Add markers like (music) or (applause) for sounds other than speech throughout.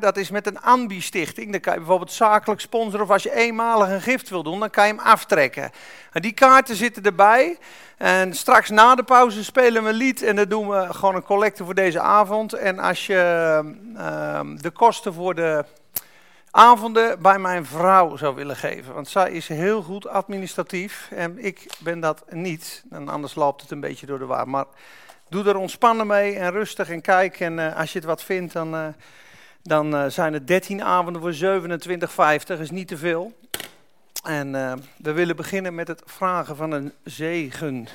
dat is met een ANBI-stichting. Dan kan je bijvoorbeeld zakelijk sponsoren of als je eenmalig een gift wil doen, dan kan je hem aftrekken. En die kaarten zitten erbij. En straks na de pauze spelen we een lied en dan doen we gewoon een collecte voor deze avond. En als je ehm, de kosten voor de avonden bij mijn vrouw zou willen geven, want zij is heel goed administratief en ik ben dat niet. En anders loopt het een beetje door de war. Maar doe er ontspannen mee en rustig en kijk. En uh, als je het wat vindt, dan... Uh, dan uh, zijn het 13 avonden voor 27,50, is niet te veel. En uh, we willen beginnen met het vragen van een zegen.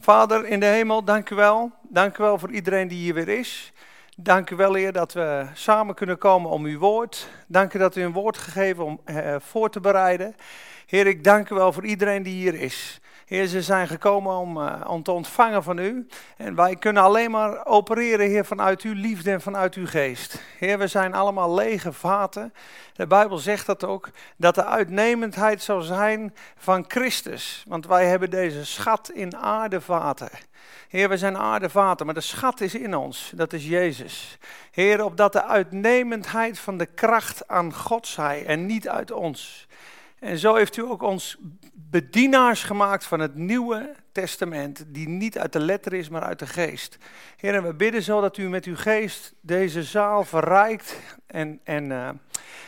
Vader in de hemel, dank u wel. Dank u wel voor iedereen die hier weer is. Dank u wel, Heer, dat we samen kunnen komen om uw woord. Dank u dat u een woord gegeven om uh, voor te bereiden. Heer, ik dank u wel voor iedereen die hier is. Heer, ze zijn gekomen om, uh, om te ontvangen van u. En wij kunnen alleen maar opereren, Heer, vanuit uw liefde en vanuit uw geest. Heer, we zijn allemaal lege vaten. De Bijbel zegt dat ook, dat de uitnemendheid zal zijn van Christus. Want wij hebben deze schat in aardevaten. Heer, we zijn aardevaten, maar de schat is in ons. Dat is Jezus. Heer, opdat de uitnemendheid van de kracht aan God zij en niet uit ons. En zo heeft u ook ons bedienaars gemaakt van het Nieuwe Testament, die niet uit de letter is, maar uit de geest. Heer, we bidden zo dat u met uw geest deze zaal verrijkt en, en uh,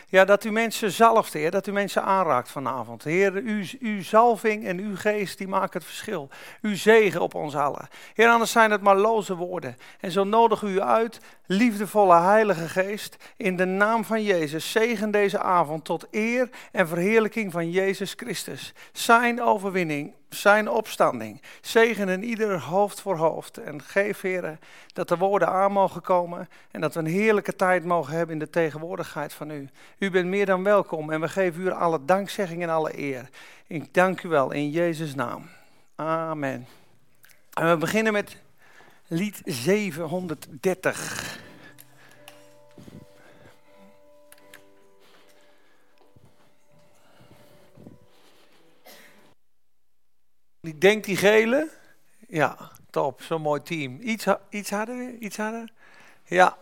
ja, dat u mensen zalft, Heer, dat u mensen aanraakt vanavond. Heer, uw, uw zalving en uw geest, die maken het verschil. Uw zegen op ons allen. Heer, anders zijn het maar loze woorden. En zo nodig u uit, liefdevolle Heilige Geest, in de naam van Jezus, zegen deze avond tot eer en verheerlijking van Jezus Christus. Zijn overwinning zijn opstanding. Zegenen ieder hoofd voor hoofd. En geef, heren, dat de woorden aan mogen komen en dat we een heerlijke tijd mogen hebben in de tegenwoordigheid van u. U bent meer dan welkom en we geven u alle dankzegging en alle eer. Ik dank u wel in Jezus' naam. Amen. En we beginnen met lied 730. Ik denk die gele. Ja, top. Zo'n mooi team. Iets, iets harder? Iets harder? Ja,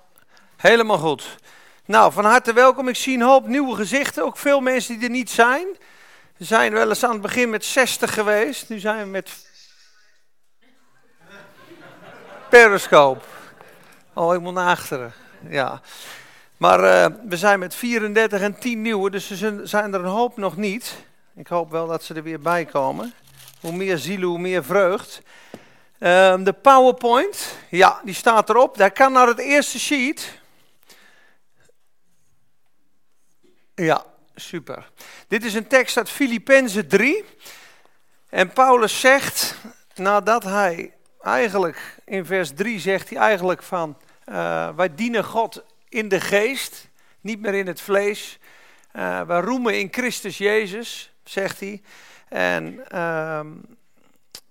helemaal goed. Nou, van harte welkom. Ik zie een hoop nieuwe gezichten. Ook veel mensen die er niet zijn. We zijn wel eens aan het begin met 60 geweest. Nu zijn we met Periscope. Oh, moet naar achteren. Ja. Maar uh, we zijn met 34 en 10 nieuwe, dus er zijn er een hoop nog niet. Ik hoop wel dat ze er weer bij komen. Hoe meer zielen, hoe meer vreugd. Um, de PowerPoint, ja, die staat erop. Daar kan naar het eerste sheet. Ja, super. Dit is een tekst uit Filippenzen 3. En Paulus zegt, nadat hij eigenlijk, in vers 3 zegt hij eigenlijk van, uh, wij dienen God in de geest, niet meer in het vlees. Uh, wij roemen in Christus Jezus, zegt hij. En uh,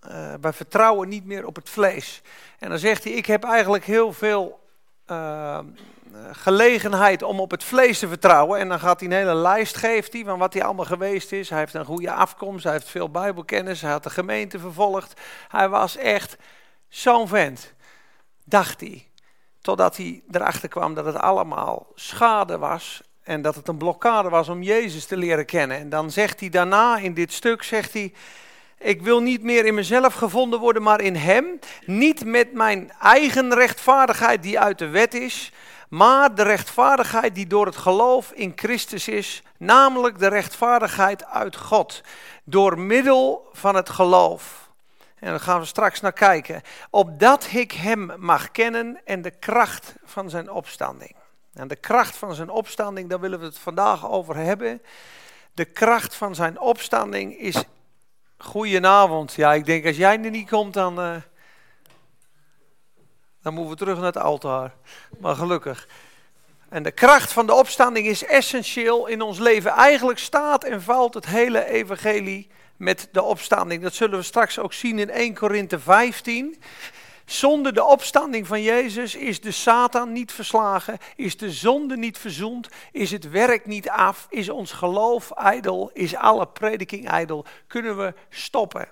uh, wij vertrouwen niet meer op het vlees. En dan zegt hij, ik heb eigenlijk heel veel uh, gelegenheid om op het vlees te vertrouwen. En dan gaat hij een hele lijst geeft hij van wat hij allemaal geweest is. Hij heeft een goede afkomst, hij heeft veel bijbelkennis, hij had de gemeente vervolgd. Hij was echt zo'n vent, dacht hij. Totdat hij erachter kwam dat het allemaal schade was en dat het een blokkade was om Jezus te leren kennen. En dan zegt hij daarna in dit stuk, zegt hij, ik wil niet meer in mezelf gevonden worden, maar in Hem. Niet met mijn eigen rechtvaardigheid die uit de wet is, maar de rechtvaardigheid die door het geloof in Christus is, namelijk de rechtvaardigheid uit God, door middel van het geloof. En daar gaan we straks naar kijken. Opdat ik Hem mag kennen en de kracht van zijn opstanding. En de kracht van zijn opstanding, daar willen we het vandaag over hebben. De kracht van zijn opstanding is. Goedenavond. Ja, ik denk als jij er niet komt, dan. Uh, dan moeten we terug naar het altaar. Maar gelukkig. En de kracht van de opstanding is essentieel in ons leven. Eigenlijk staat en valt het hele evangelie met de opstanding. Dat zullen we straks ook zien in 1 Korinthe 15. Zonder de opstanding van Jezus is de Satan niet verslagen, is de zonde niet verzoend, is het werk niet af, is ons geloof ijdel, is alle prediking ijdel, kunnen we stoppen.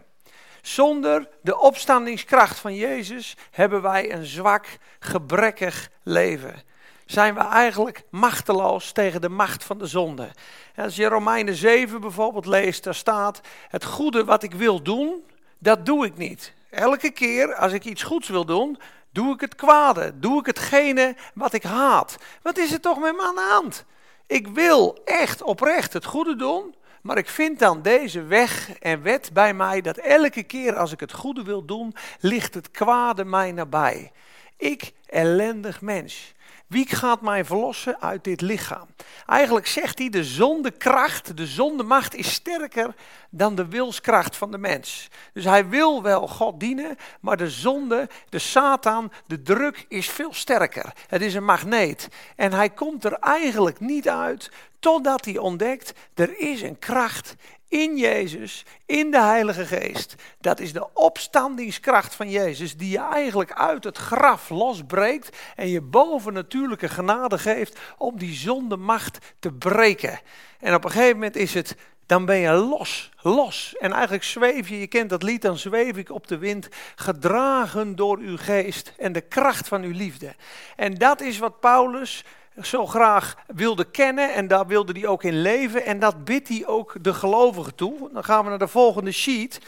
Zonder de opstandingskracht van Jezus hebben wij een zwak, gebrekkig leven. Zijn we eigenlijk machteloos tegen de macht van de zonde. als je Romeinen 7 bijvoorbeeld leest, daar staat: Het goede wat ik wil doen, dat doe ik niet. Elke keer als ik iets goeds wil doen, doe ik het kwade. Doe ik hetgene wat ik haat. Wat is er toch met me aan de hand? Ik wil echt oprecht het goede doen, maar ik vind dan deze weg en wet bij mij dat elke keer als ik het goede wil doen, ligt het kwade mij nabij. Ik, ellendig mens. Wie gaat mij verlossen uit dit lichaam? Eigenlijk zegt hij, de zondekracht, de zondemacht is sterker dan de wilskracht van de mens. Dus hij wil wel God dienen, maar de zonde, de Satan, de druk is veel sterker. Het is een magneet. En hij komt er eigenlijk niet uit totdat hij ontdekt, er is een kracht in Jezus, in de Heilige Geest. Dat is de opstandingskracht van Jezus, die je eigenlijk uit het graf losbreekt en je bovennatuurlijke genade geeft om die zonde macht te breken. En op een gegeven moment is het, dan ben je los, los. En eigenlijk zweef je, je kent dat lied, dan zweef ik op de wind, gedragen door uw geest en de kracht van uw liefde. En dat is wat Paulus zo graag wilde kennen en daar wilde hij ook in leven. En dat bidt hij ook de gelovigen toe. Dan gaan we naar de volgende sheet.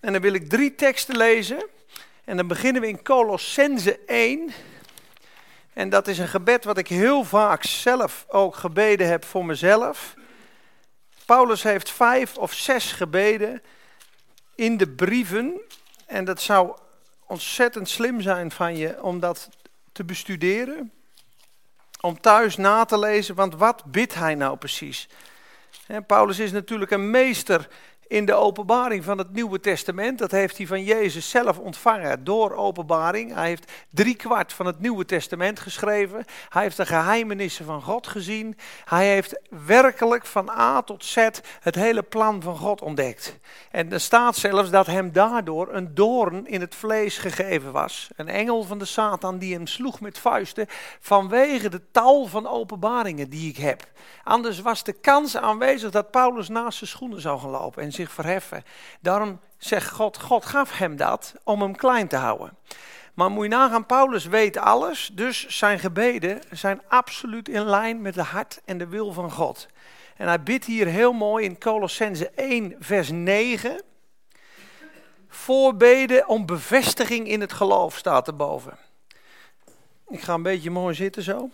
En dan wil ik drie teksten lezen. En dan beginnen we in Colossense 1. En dat is een gebed wat ik heel vaak zelf ook gebeden heb voor mezelf. Paulus heeft vijf of zes gebeden in de brieven. En dat zou ontzettend slim zijn van je om dat te bestuderen om thuis na te lezen, want wat bidt hij nou precies? Paulus is natuurlijk een meester in de openbaring van het Nieuwe Testament. Dat heeft hij van Jezus zelf ontvangen door openbaring. Hij heeft drie kwart van het Nieuwe Testament geschreven. Hij heeft de geheimenissen van God gezien. Hij heeft werkelijk van A tot Z het hele plan van God ontdekt. En er staat zelfs dat hem daardoor een doorn in het vlees gegeven was. Een engel van de Satan die hem sloeg met vuisten vanwege de tal van openbaringen die ik heb. Anders was de kans aanwezig dat Paulus naast zijn schoenen zou gaan lopen en zich verheffen. Daarom zegt God, God gaf hem dat om hem klein te houden. Maar moet je nagaan, Paulus weet alles, dus zijn gebeden zijn absoluut in lijn met de hart en de wil van God. En hij bidt hier heel mooi in Colossense 1, vers 9. Voorbeden om bevestiging in het geloof staat erboven. Ik ga een beetje mooi zitten zo.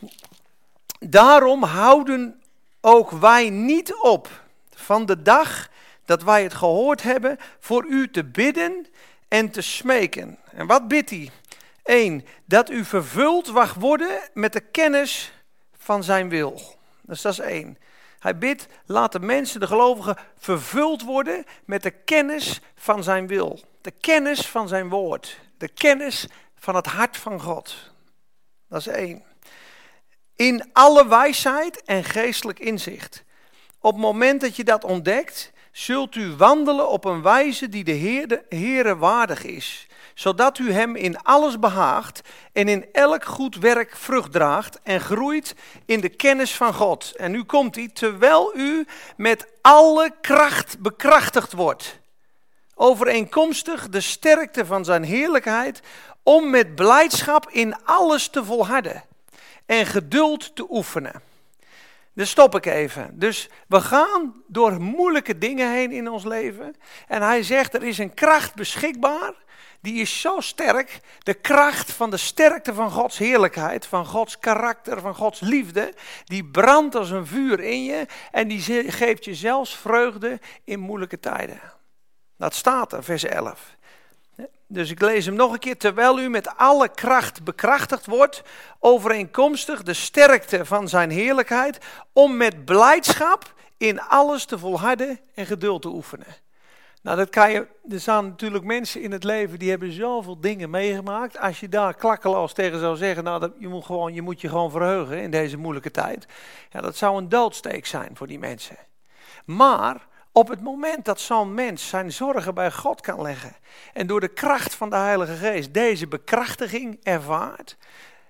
Daarom houden ook wij niet op van de dag dat wij het gehoord hebben voor u te bidden en te smeken. En wat bidt hij? Eén, dat u vervuld mag worden met de kennis van zijn wil. Dus dat is één. Hij bidt, laat de mensen, de gelovigen, vervuld worden met de kennis van zijn wil. De kennis van zijn woord. De kennis van het hart van God. Dat is één. In alle wijsheid en geestelijk inzicht. Op het moment dat je dat ontdekt, zult u wandelen op een wijze die de Heer, waardig is, zodat u hem in alles behaagt en in elk goed werk vrucht draagt en groeit in de kennis van God. En nu komt hij, terwijl u met alle kracht bekrachtigd wordt, overeenkomstig de sterkte van zijn heerlijkheid, om met blijdschap in alles te volharden en geduld te oefenen. Dus stop ik even. Dus we gaan door moeilijke dingen heen in ons leven. En hij zegt, er is een kracht beschikbaar. Die is zo sterk. De kracht van de sterkte van Gods heerlijkheid, van Gods karakter, van Gods liefde. Die brandt als een vuur in je. En die geeft je zelfs vreugde in moeilijke tijden. Dat staat er, vers 11. Dus ik lees hem nog een keer. Terwijl u met alle kracht bekrachtigd wordt, overeenkomstig de sterkte van zijn heerlijkheid, om met blijdschap in alles te volharden en geduld te oefenen. Nou, dat kan je, er staan natuurlijk mensen in het leven die hebben zoveel dingen meegemaakt. Als je daar klakkeloos tegen zou zeggen, nou, je, moet gewoon, je moet je gewoon verheugen in deze moeilijke tijd. Ja, dat zou een doodsteek zijn voor die mensen. Maar op het moment dat zo'n mens zijn zorgen bij God kan leggen en door de kracht van de Heilige Geest deze bekrachtiging ervaart,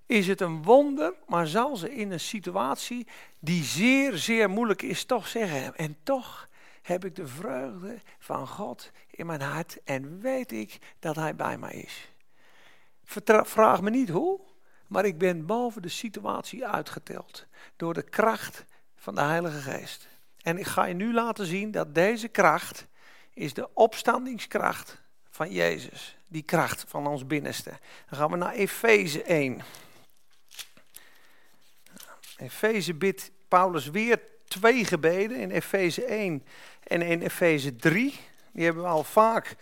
is het een wonder, maar zal ze in een situatie die zeer, zeer moeilijk is toch zeggen, en toch heb ik de vreugde van God in mijn hart en weet ik dat Hij bij mij is. vraag me niet hoe, maar ik ben boven de situatie uitgeteld door de kracht van de Heilige Geest. En ik ga je nu laten zien dat deze kracht is de opstandingskracht van Jezus. Die kracht van ons binnenste. Dan gaan we naar Efeze 1. Efeze bidt Paulus weer twee gebeden in Efeze 1 en in Efeze 3. Die hebben we al vaak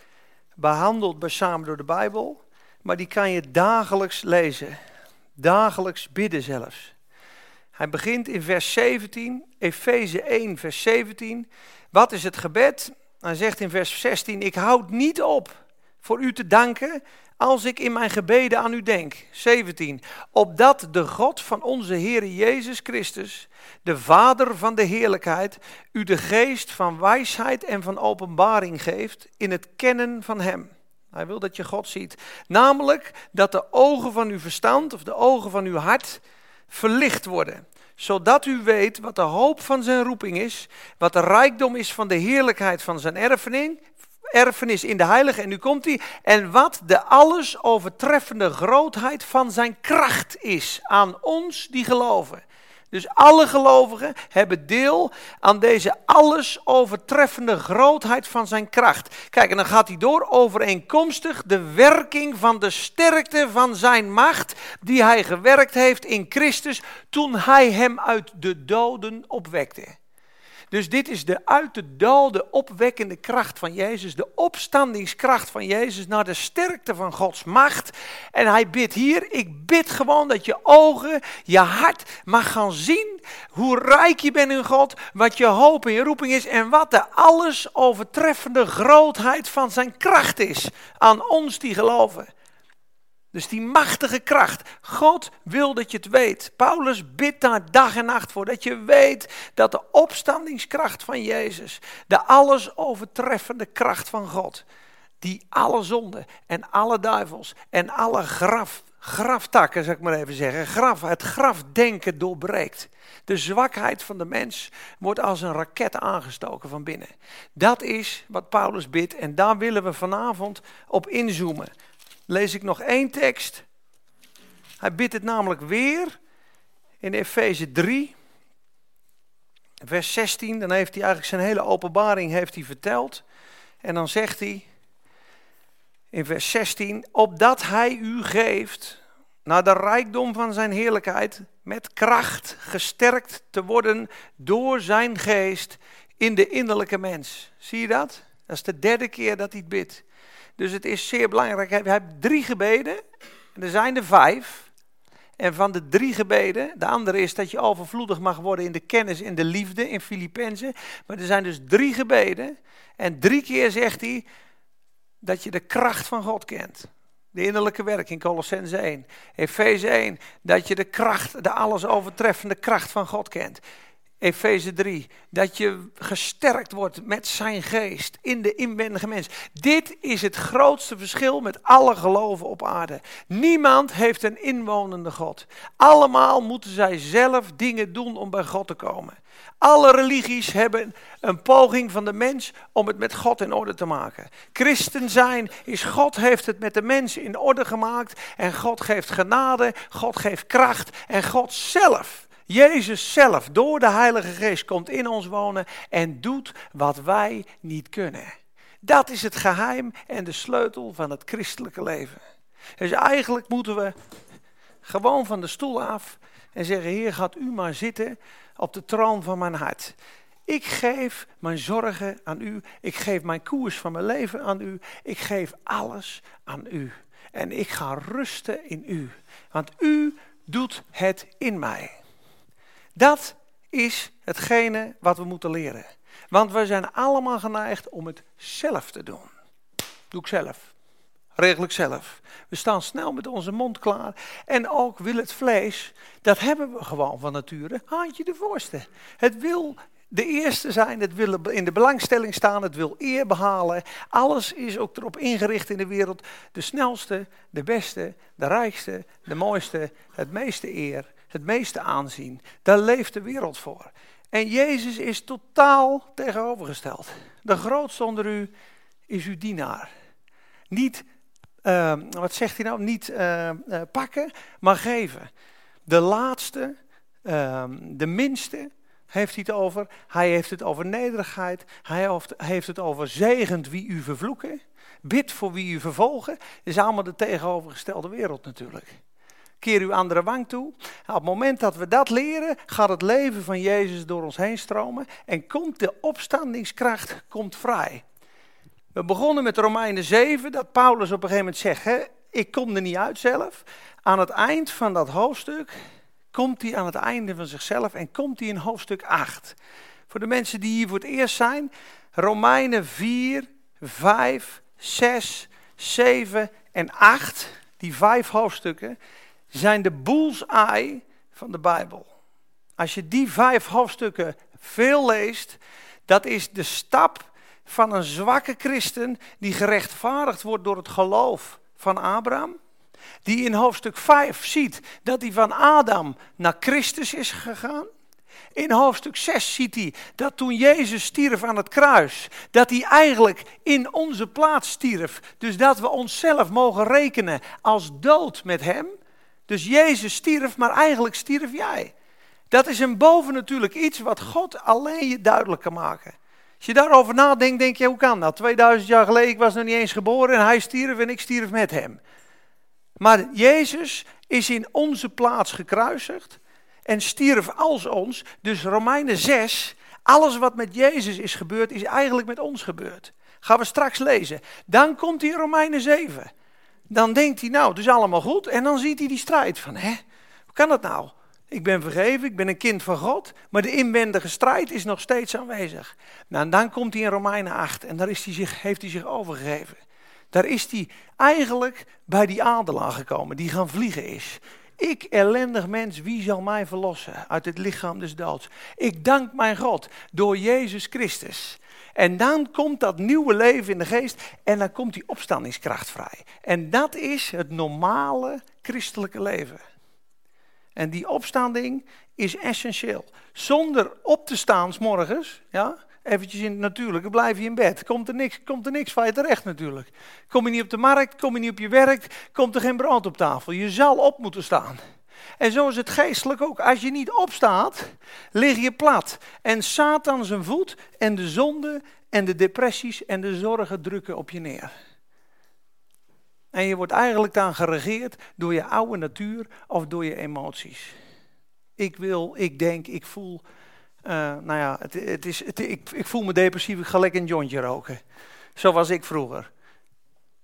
behandeld bij Samen door de Bijbel. Maar die kan je dagelijks lezen. Dagelijks bidden zelfs. Hij begint in vers 17, Efeze 1, vers 17. Wat is het gebed? Hij zegt in vers 16: Ik houd niet op voor u te danken als ik in mijn gebeden aan u denk. 17. Opdat de God van onze Heer Jezus Christus, de Vader van de heerlijkheid, u de geest van wijsheid en van openbaring geeft in het kennen van Hem. Hij wil dat je God ziet. Namelijk dat de ogen van uw verstand of de ogen van uw hart verlicht worden zodat u weet wat de hoop van zijn roeping is, wat de rijkdom is van de heerlijkheid van zijn erfening, erfenis in de heilige, en nu komt hij, en wat de alles overtreffende grootheid van zijn kracht is aan ons die geloven. Dus alle gelovigen hebben deel aan deze alles overtreffende grootheid van zijn kracht. Kijk, en dan gaat hij door overeenkomstig de werking van de sterkte van zijn macht die hij gewerkt heeft in Christus toen hij hem uit de doden opwekte. Dus dit is de uit de doden opwekkende kracht van Jezus, de opstandingskracht van Jezus naar de sterkte van Gods macht. En hij bidt hier, ik bid gewoon dat je ogen, je hart mag gaan zien hoe rijk je bent in God, wat je hoop en je roeping is en wat de alles overtreffende grootheid van zijn kracht is aan ons die geloven. Dus die machtige kracht. God wil dat je het weet. Paulus bidt daar dag en nacht voor. Dat je weet dat de opstandingskracht van Jezus, de alles overtreffende kracht van God, die alle zonden en alle duivels en alle graf, graftakken, zeg ik maar even zeggen, graf, het grafdenken doorbreekt. De zwakheid van de mens wordt als een raket aangestoken van binnen. Dat is wat Paulus bidt en daar willen we vanavond op inzoomen lees ik nog één tekst. Hij bidt het namelijk weer in Efeze 3, vers 16. Dan heeft hij eigenlijk zijn hele openbaring heeft hij verteld. En dan zegt hij in vers 16, opdat hij u geeft naar de rijkdom van zijn heerlijkheid, met kracht gesterkt te worden door zijn geest in de innerlijke mens. Zie je dat? Dat is de derde keer dat hij bidt. Dus het is zeer belangrijk. Hij heeft drie gebeden. er zijn er vijf. En van de drie gebeden, de andere is dat je overvloedig mag worden in de kennis en de liefde in Filippenzen. Maar er zijn dus drie gebeden. En drie keer zegt hij dat je de kracht van God kent. De innerlijke werking, Colossense 1. Efeze 1, dat je de kracht, de alles overtreffende kracht van God kent. Efeze 3, dat je gesterkt wordt met zijn geest in de inwendige mens. Dit is het grootste verschil met alle geloven op aarde. Niemand heeft een inwonende God. Allemaal moeten zij zelf dingen doen om bij God te komen. Alle religies hebben een poging van de mens om het met God in orde te maken. Christen zijn is God heeft het met de mens in orde gemaakt en God geeft genade, God geeft kracht en God zelf Jezus zelf, door de Heilige Geest, komt in ons wonen en doet wat wij niet kunnen. Dat is het geheim en de sleutel van het christelijke leven. Dus eigenlijk moeten we gewoon van de stoel af en zeggen: Heer, gaat u maar zitten op de troon van mijn hart. Ik geef mijn zorgen aan u. Ik geef mijn koers van mijn leven aan u. Ik geef alles aan u. En ik ga rusten in u. Want u doet het in mij. Dat is hetgene wat we moeten leren. Want we zijn allemaal geneigd om het zelf te doen. Doe ik zelf. Regel ik zelf. We staan snel met onze mond klaar. En ook wil het vlees, dat hebben we gewoon van nature, haantje de voorste. Het wil de eerste zijn, het wil in de belangstelling staan, het wil eer behalen. Alles is ook erop ingericht in de wereld. De snelste, de beste, de rijkste, de mooiste, het meeste eer het meeste aanzien. Daar leeft de wereld voor. En Jezus is totaal tegenovergesteld. De grootste onder u is uw dienaar. Niet, uh, wat zegt hij nou? Niet uh, uh, pakken, maar geven. De laatste, ehm, de minste, heeft hij het over. Hij heeft het over nederigheid. Hij heeft het over zegend wie u vervloeken. Bid voor wie u vervolgen. Dat is allemaal de tegenovergestelde wereld natuurlijk. Keer uw andere wang toe. op het moment dat we dat leren, gaat het leven van Jezus door ons heen stromen. En komt de opstandingskracht komt vrij. We begonnen met Romeinen 7, dat Paulus op een gegeven moment zegt, hè, ik kom er niet uit zelf. Aan het eind van dat hoofdstuk komt hij aan het einde van zichzelf en komt hij in hoofdstuk 8. Voor de mensen die hier voor het eerst zijn, Romeinen 4, 5, 6, 7 en 8, die vijf hoofdstukken, zijn de bullseye van de Bijbel. Als je die vijf hoofdstukken veel leest, dat is de stap van een zwakke christen die gerechtvaardigd wordt door het geloof van Abraham. Die in hoofdstuk 5 ziet dat hij van Adam naar Christus is gegaan. In hoofdstuk 6 ziet hij dat toen Jezus stierf aan het kruis, dat hij eigenlijk in onze plaats stierf. Dus dat we onszelf mogen rekenen als dood met hem. Dus Jezus stierf, maar eigenlijk stierf jij. Dat is een bovennatuurlijk iets wat God alleen je duidelijk kan maken. Als je daarover nadenkt, denk je, hoe kan dat? 2000 jaar geleden, ik was nog niet eens geboren en hij stierf en ik stierf met hem. Maar Jezus is in onze plaats gekruisigd en stierf als ons. Dus Romeinen 6, alles wat met Jezus is gebeurd, is eigenlijk met ons gebeurd. Gaan we straks lezen. Dan komt in Romeinen 7. Dan denkt hij, nou, het is allemaal goed. En dan ziet hij die strijd van, hè, hoe kan dat nou? Ik ben vergeven, ik ben een kind van God, maar de inwendige strijd is nog steeds aanwezig. Nou, en dan komt hij in Romeinen 8 en daar is hij heeft hij zich overgegeven. Daar is hij eigenlijk bij die adelaar gekomen, die gaan vliegen is. Ik, ellendig mens, wie zal mij verlossen uit het lichaam des doods? Ik dank mijn God door Jezus Christus. En dan komt dat nieuwe leven in de geest en dan komt die opstandingskracht vrij. En dat is het normale christelijke leven. En die opstanding is essentieel. Zonder op te staan s morgens, ja, eventjes in het natuurlijke, blijf je in bed. Komt er, niks, komt er niks van je terecht natuurlijk. Kom je niet op de markt, kom je niet op je werk, komt er geen brood op tafel. Je zal op moeten staan. En zo is het geestelijk ook. Als je niet opstaat, lig je plat. En Satan zijn voet en de zonde en de depressies en de zorgen drukken op je neer. En je wordt eigenlijk dan geregeerd door je oude natuur of door je emoties. Ik wil, ik denk, ik voel. Uh, nou ja, het, het is, ik, ik voel me depressief, ik ga lekker een jointje roken. Zo was ik vroeger.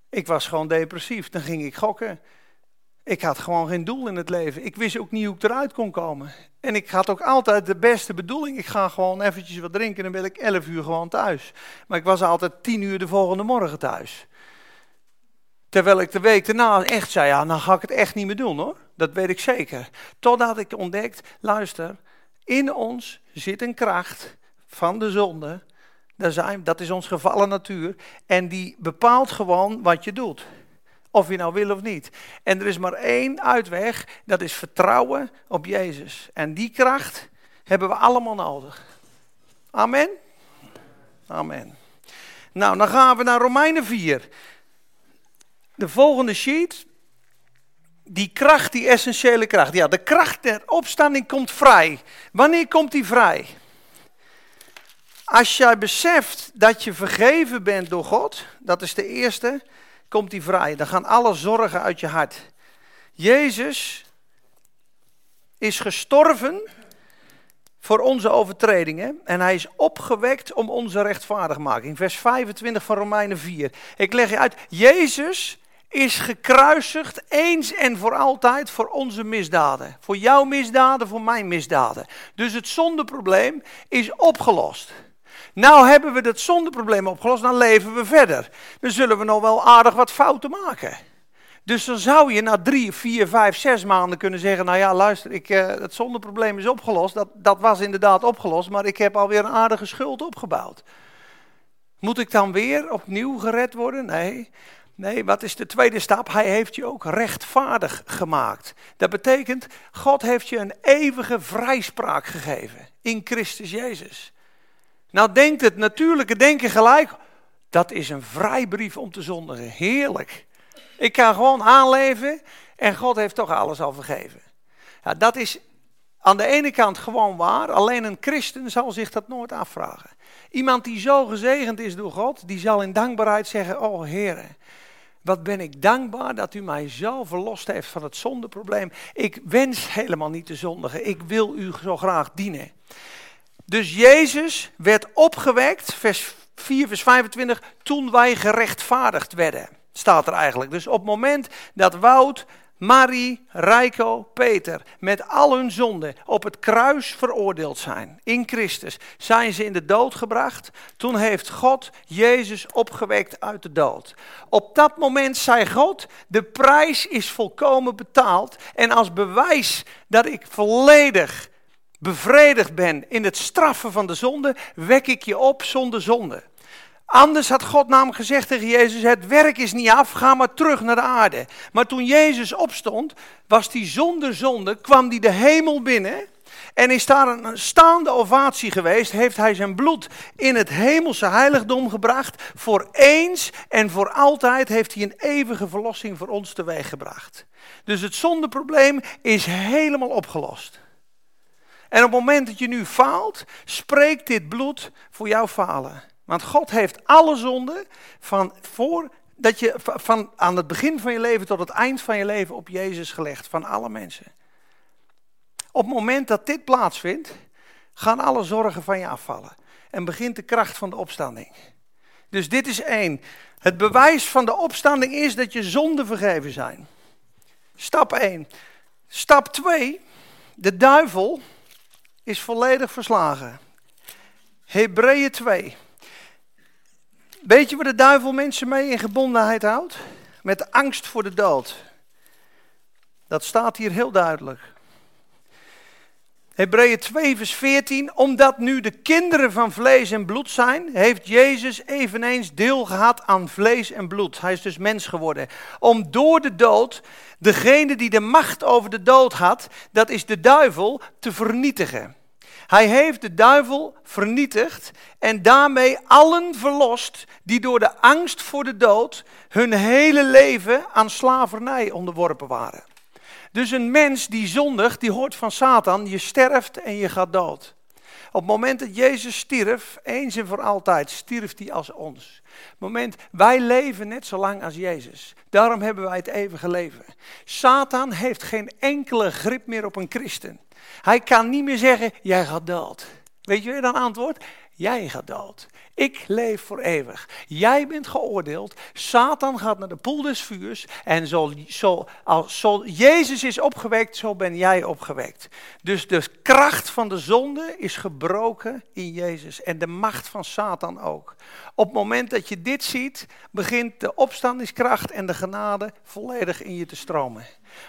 Ik was gewoon depressief, dan ging ik gokken. Ik had gewoon geen doel in het leven. Ik wist ook niet hoe ik eruit kon komen. En ik had ook altijd de beste bedoeling. Ik ga gewoon eventjes wat drinken en dan ben ik 11 uur gewoon thuis. Maar ik was altijd 10 uur de volgende morgen thuis. Terwijl ik de week daarna echt zei, ja, dan ga ik het echt niet meer doen hoor. Dat weet ik zeker. Totdat ik ontdekt, luister, in ons zit een kracht van de zonde. Dat is ons gevallen natuur. En die bepaalt gewoon wat je doet. Of je nou wil of niet. En er is maar één uitweg, dat is vertrouwen op Jezus. En die kracht hebben we allemaal nodig. Amen? Amen. Nou, dan gaan we naar Romeinen 4. De volgende sheet. Die kracht, die essentiële kracht. Ja, de kracht der opstanding komt vrij. Wanneer komt die vrij? Als jij beseft dat je vergeven bent door God, dat is de eerste, komt die vrij. Dan gaan alle zorgen uit je hart. Jezus is gestorven voor onze overtredingen en hij is opgewekt om onze rechtvaardigmaking. Vers 25 van Romeinen 4. Ik leg je uit, Jezus is gekruisigd eens en voor altijd voor onze misdaden. Voor jouw misdaden, voor mijn misdaden. Dus het zondeprobleem is opgelost. Nou hebben we dat zondeprobleem opgelost, dan leven we verder. Dan zullen we nog wel aardig wat fouten maken. Dus dan zou je na drie, vier, vijf, zes maanden kunnen zeggen: Nou ja, luister, ik, uh, het zondeprobleem is opgelost. Dat, dat was inderdaad opgelost, maar ik heb alweer een aardige schuld opgebouwd. Moet ik dan weer opnieuw gered worden? Nee. Nee, wat is de tweede stap? Hij heeft je ook rechtvaardig gemaakt. Dat betekent, God heeft je een eeuwige vrijspraak gegeven in Christus Jezus. Nou denkt het natuurlijke denken gelijk, dat is een vrijbrief om te zondigen. Heerlijk. Ik kan gewoon aanleven en God heeft toch alles al vergeven. Ja, dat is aan de ene kant gewoon waar, alleen een christen zal zich dat nooit afvragen. Iemand die zo gezegend is door God, die zal in dankbaarheid zeggen, oh Heer, wat ben ik dankbaar dat u mij zo verlost heeft van het zondeprobleem. Ik wens helemaal niet te zondigen, ik wil u zo graag dienen. Dus Jezus werd opgewekt, vers 4, vers 25, toen wij gerechtvaardigd werden, staat er eigenlijk. Dus op het moment dat Wout Marie, Rijko, Peter, met al hun zonden op het kruis veroordeeld zijn in Christus, zijn ze in de dood gebracht. Toen heeft God Jezus opgewekt uit de dood. Op dat moment zei God, de prijs is volkomen betaald en als bewijs dat ik volledig bevredigd ben in het straffen van de zonde, wek ik je op zonder zonde. Anders had God namelijk gezegd tegen Jezus: Het werk is niet af, ga maar terug naar de aarde. Maar toen Jezus opstond, was hij zonder zonde, kwam hij de hemel binnen. En is daar een staande ovatie geweest, heeft hij zijn bloed in het hemelse heiligdom gebracht. Voor eens en voor altijd heeft hij een eeuwige verlossing voor ons teweeggebracht. Dus het zondeprobleem is helemaal opgelost. En op het moment dat je nu faalt, spreekt dit bloed voor jouw falen. Want God heeft alle zonden van, voor, dat je, van aan het begin van je leven tot het eind van je leven op Jezus gelegd. Van alle mensen. Op het moment dat dit plaatsvindt, gaan alle zorgen van je afvallen. En begint de kracht van de opstanding. Dus dit is één. Het bewijs van de opstanding is dat je zonden vergeven zijn. Stap 1. Stap 2. De duivel is volledig verslagen. Hebreeën 2. Weet je waar de duivel mensen mee in gebondenheid houdt? Met angst voor de dood. Dat staat hier heel duidelijk. Hebreeën 2, vers 14. Omdat nu de kinderen van vlees en bloed zijn, heeft Jezus eveneens deel gehad aan vlees en bloed. Hij is dus mens geworden. Om door de dood, degene die de macht over de dood had, dat is de duivel, te vernietigen. Hij heeft de duivel vernietigd en daarmee allen verlost die door de angst voor de dood hun hele leven aan slavernij onderworpen waren. Dus een mens die zondigt, die hoort van Satan, je sterft en je gaat dood. Op het moment dat Jezus stierf, eens en voor altijd, stierf hij als ons. Moment, wij leven net zo lang als Jezus. Daarom hebben wij het eeuwige leven. Satan heeft geen enkele grip meer op een christen. Hij kan niet meer zeggen, jij gaat dood. Weet je dan antwoord? Jij gaat dood. Ik leef voor eeuwig. Jij bent geoordeeld. Satan gaat naar de poel des vuurs. En zo, zo, als zo Jezus is opgewekt, zo ben jij opgewekt. Dus de kracht van de zonde is gebroken in Jezus. En de macht van Satan ook. Op het moment dat je dit ziet, begint de opstandingskracht en de genade volledig in je te stromen.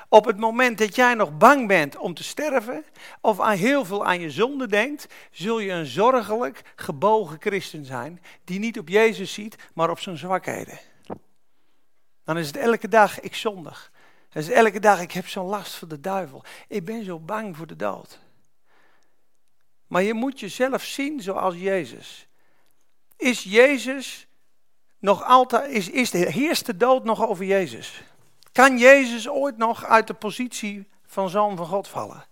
Op het moment dat jij nog bang bent om te sterven, of aan heel veel aan je zonde denkt, zul je een zorgelijk gebogen christen zijn, die niet op Jezus ziet, maar op zijn zwakheden. Dan is het elke dag, ik zondig. Dan is het elke dag, ik heb zo'n last van de duivel. Ik ben zo bang voor de dood. Maar je moet jezelf zien zoals Jezus. Is Jezus nog altijd, is, is de, heerst de dood nog over Jezus? Kan Jezus ooit nog uit de positie van zoon van God vallen?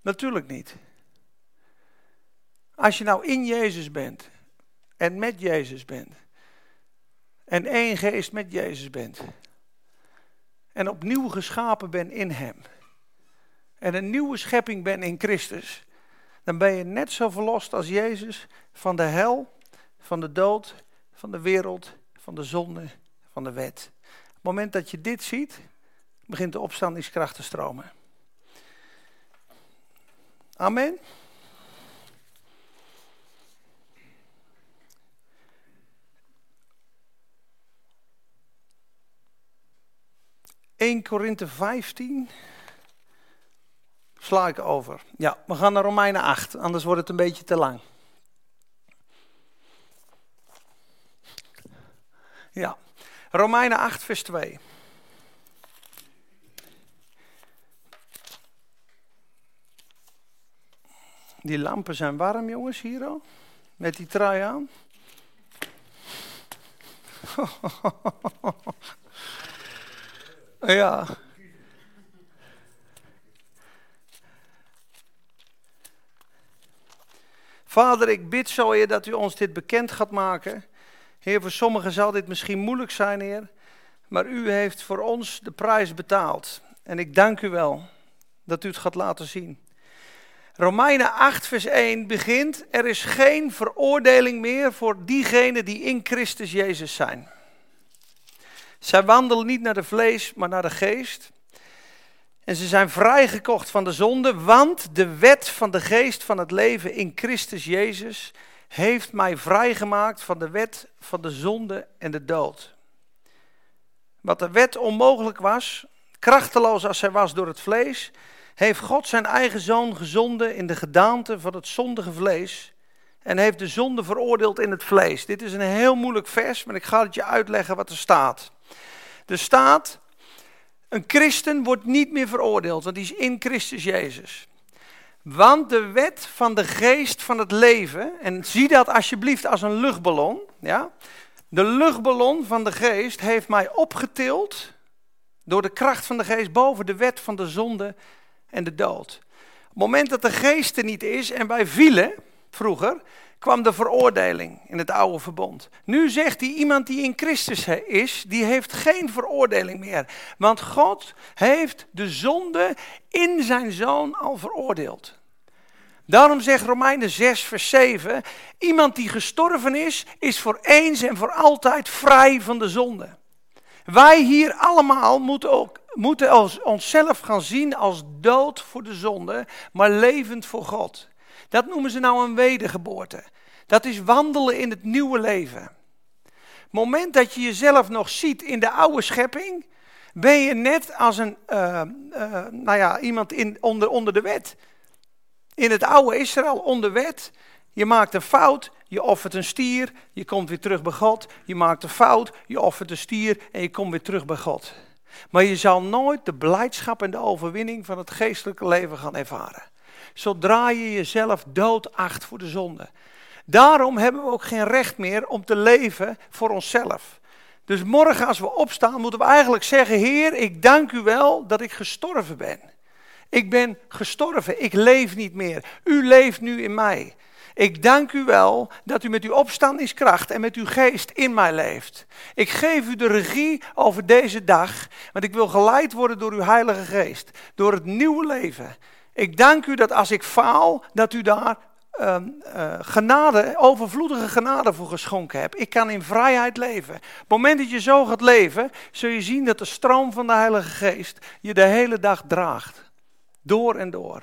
Natuurlijk niet. Als je nou in Jezus bent en met Jezus bent en één geest met Jezus bent en opnieuw geschapen bent in Hem en een nieuwe schepping bent in Christus, dan ben je net zo verlost als Jezus van de hel, van de dood, van de wereld, van de zonde, van de wet. Het moment dat je dit ziet, begint de opstandingskracht te stromen. Amen. ...1 Korinthe 15... ...sla ik over. Ja, we gaan naar Romeinen 8, anders wordt het een beetje te lang. Ja, Romeinen 8, vers 2. Die lampen zijn warm, jongens, hier al. Met die trui aan. (laughs) ja. Vader, ik bid zo, Heer, dat u ons dit bekend gaat maken. Heer, voor sommigen zal dit misschien moeilijk zijn, Heer. Maar u heeft voor ons de prijs betaald. En ik dank u wel dat u het gaat laten zien. Romeinen 8, vers 1 begint: Er is geen veroordeling meer voor diegenen die in Christus Jezus zijn. Zij wandelen niet naar de vlees, maar naar de geest. En ze zijn vrijgekocht van de zonde, want de wet van de geest van het leven in Christus Jezus heeft mij vrijgemaakt van de wet van de zonde en de dood. Wat de wet onmogelijk was, krachteloos als zij was door het vlees, heeft God zijn eigen zoon gezonden in de gedaante van het zondige vlees en heeft de zonde veroordeeld in het vlees. Dit is een heel moeilijk vers, maar ik ga het je uitleggen wat er staat. Er staat, een christen wordt niet meer veroordeeld, want die is in Christus Jezus. Want de wet van de geest van het leven, en zie dat alsjeblieft als een luchtballon, ja? De luchtballon van de geest heeft mij opgetild door de kracht van de geest boven de wet van de zonde en de dood. Op het moment dat de geest er niet is en wij vielen vroeger, kwam de veroordeling in het oude verbond. Nu zegt hij, iemand die in Christus is, die heeft geen veroordeling meer. Want God heeft de zonde in zijn zoon al veroordeeld. Daarom zegt Romeinen 6, vers 7, iemand die gestorven is, is voor eens en voor altijd vrij van de zonde. Wij hier allemaal moeten, ook, moeten onszelf gaan zien als dood voor de zonde, maar levend voor God. Dat noemen ze nou een wedergeboorte. Dat is wandelen in het nieuwe leven. Moment dat je jezelf nog ziet in de oude schepping, ben je net als een, uh, uh, nou ja, iemand in, onder, onder de wet. In het oude Israël onder wet. Je maakt een fout, je offert een stier, je komt weer terug bij God. Je maakt een fout, je offert een stier en je komt weer terug bij God. Maar je zal nooit de blijdschap en de overwinning van het geestelijke leven gaan ervaren. Zodra je jezelf doodacht voor de zonde. Daarom hebben we ook geen recht meer om te leven voor onszelf. Dus morgen als we opstaan moeten we eigenlijk zeggen, Heer, ik dank u wel dat ik gestorven ben. Ik ben gestorven, ik leef niet meer. U leeft nu in mij. Ik dank u wel dat u met uw opstandingskracht en met uw geest in mij leeft. Ik geef u de regie over deze dag, want ik wil geleid worden door uw Heilige Geest, door het nieuwe leven. Ik dank u dat als ik faal, dat u daar uh, uh, genade, overvloedige genade voor geschonken hebt. Ik kan in vrijheid leven. Op het moment dat je zo gaat leven, zul je zien dat de stroom van de Heilige Geest je de hele dag draagt. Door en door.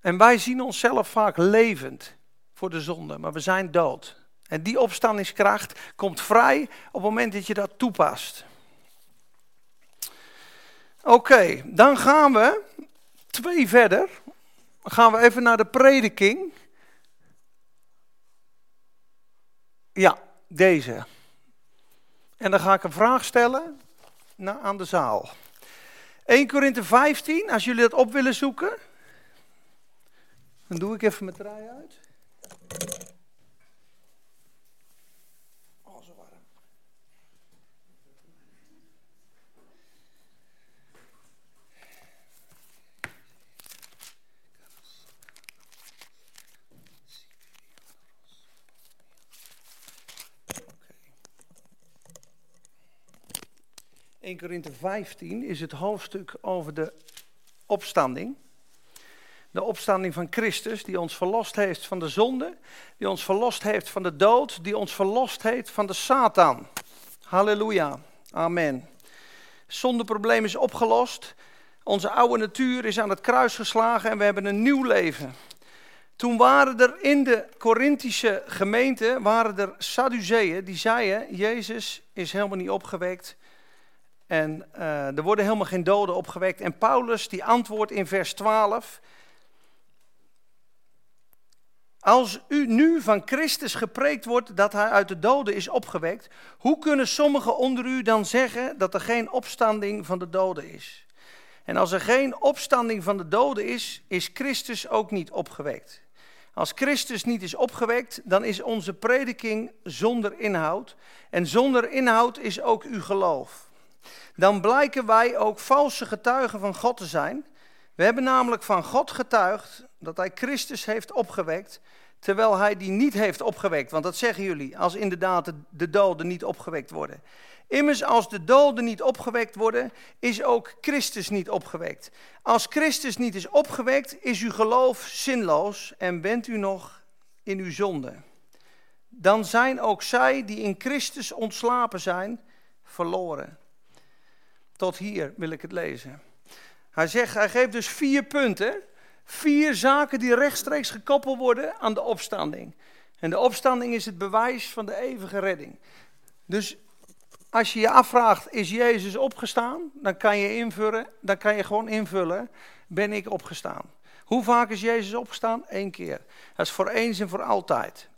En wij zien onszelf vaak levend voor de zonde, maar we zijn dood. En die opstandingskracht komt vrij op het moment dat je dat toepast. Oké, dan gaan we twee verder. Gaan we even naar de prediking. Ja, deze. En dan ga ik een vraag stellen aan de zaal. 1 Korinthe 15, als jullie dat op willen zoeken. Dan doe ik even mijn draai uit. 1 Korinthe 15 is het hoofdstuk over de opstanding. De opstanding van Christus, die ons verlost heeft van de zonde, die ons verlost heeft van de dood, die ons verlost heeft van de Satan. Halleluja, amen. Zondeprobleem is opgelost. Onze oude natuur is aan het kruis geslagen en we hebben een nieuw leven. Toen waren er in de Corinthische gemeente waren er Sadduceeën die zeiden: Jezus is helemaal niet opgewekt. En uh, er worden helemaal geen doden opgewekt. En Paulus die antwoordt in vers 12. Als u nu van Christus gepreekt wordt dat hij uit de doden is opgewekt, hoe kunnen sommigen onder u dan zeggen dat er geen opstanding van de doden is? En als er geen opstanding van de doden is, is Christus ook niet opgewekt. Als Christus niet is opgewekt, dan is onze prediking zonder inhoud. En zonder inhoud is ook uw geloof. Dan blijken wij ook valse getuigen van God te zijn. We hebben namelijk van God getuigd dat hij Christus heeft opgewekt, terwijl hij die niet heeft opgewekt. Want dat zeggen jullie, als inderdaad de doden niet opgewekt worden. Immers, als de doden niet opgewekt worden, is ook Christus niet opgewekt. Als Christus niet is opgewekt, is uw geloof zinloos en bent u nog in uw zonde. Dan zijn ook zij die in Christus ontslapen zijn, verloren. Tot hier wil ik het lezen. Hij, zegt, hij geeft dus vier punten. Vier zaken die rechtstreeks gekoppeld worden aan de opstanding. En de opstanding is het bewijs van de eeuwige redding. Dus als je je afvraagt, is Jezus opgestaan? Dan kan je invullen, dan kan je gewoon invullen, ben ik opgestaan? Hoe vaak is Jezus opgestaan? Eén keer. Dat is voor eens en voor altijd.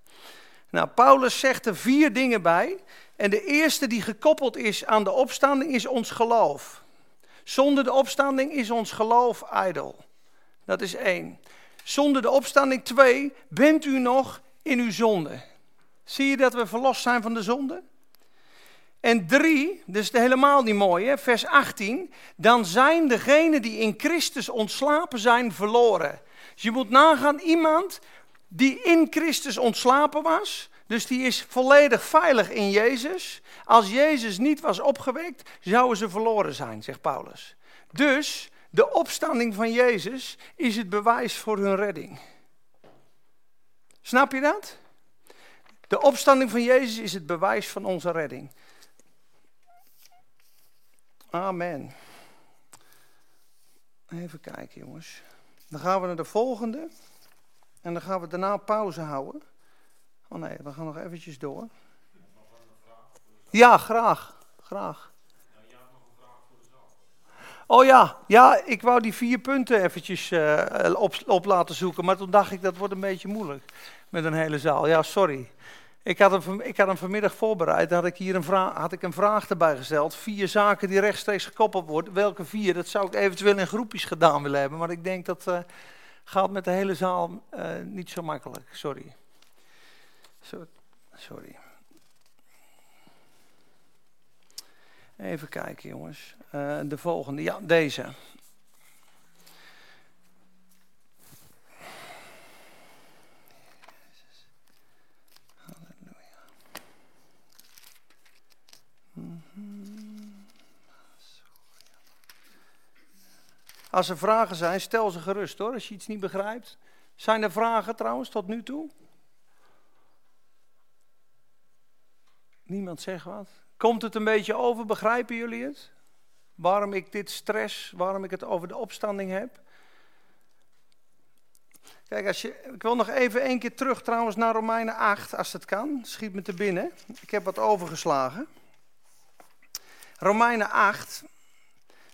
Nou, Paulus zegt er vier dingen bij. En de eerste die gekoppeld is aan de opstanding is ons geloof. Zonder de opstanding is ons geloof ijdel. Dat is één. Zonder de opstanding twee, bent u nog in uw zonde. Zie je dat we verlost zijn van de zonde? En drie, dus helemaal niet mooi, hè? vers 18. Dan zijn degenen die in Christus ontslapen zijn verloren. Dus je moet nagaan, iemand die in Christus ontslapen was, dus die is volledig veilig in Jezus. Als Jezus niet was opgewekt, zouden ze verloren zijn, zegt Paulus. Dus de opstanding van Jezus is het bewijs voor hun redding. Snap je dat? De opstanding van Jezus is het bewijs van onze redding. Amen. Even kijken, jongens. Dan gaan we naar de volgende. En dan gaan we daarna pauze houden. Oh nee, we gaan nog eventjes door. Ja, graag. Graag. Oh ja, ja, ik wou die vier punten eventjes uh, op, op laten zoeken. Maar toen dacht ik, dat wordt een beetje moeilijk met een hele zaal. Ja, sorry. Ik had, hem, ik had hem vanmiddag voorbereid. Dan had ik hier een vraag, had ik een vraag erbij gesteld. Vier zaken die rechtstreeks gekoppeld worden. Welke vier? Dat zou ik eventueel in groepjes gedaan willen hebben. Maar ik denk dat uh, gaat met de hele zaal uh, niet zo makkelijk. Sorry. Sorry. Even kijken, jongens. Uh, de volgende. Ja, deze. Als er vragen zijn, stel ze gerust hoor, als je iets niet begrijpt. Zijn er vragen trouwens tot nu toe? Niemand zegt wat. Komt het een beetje over? Begrijpen jullie het? Waarom ik dit stress, waarom ik het over de opstanding heb? Kijk, als je, ik wil nog even één keer terug trouwens naar Romeinen 8, als het kan. Schiet me te binnen. Ik heb wat overgeslagen. Romeinen 8,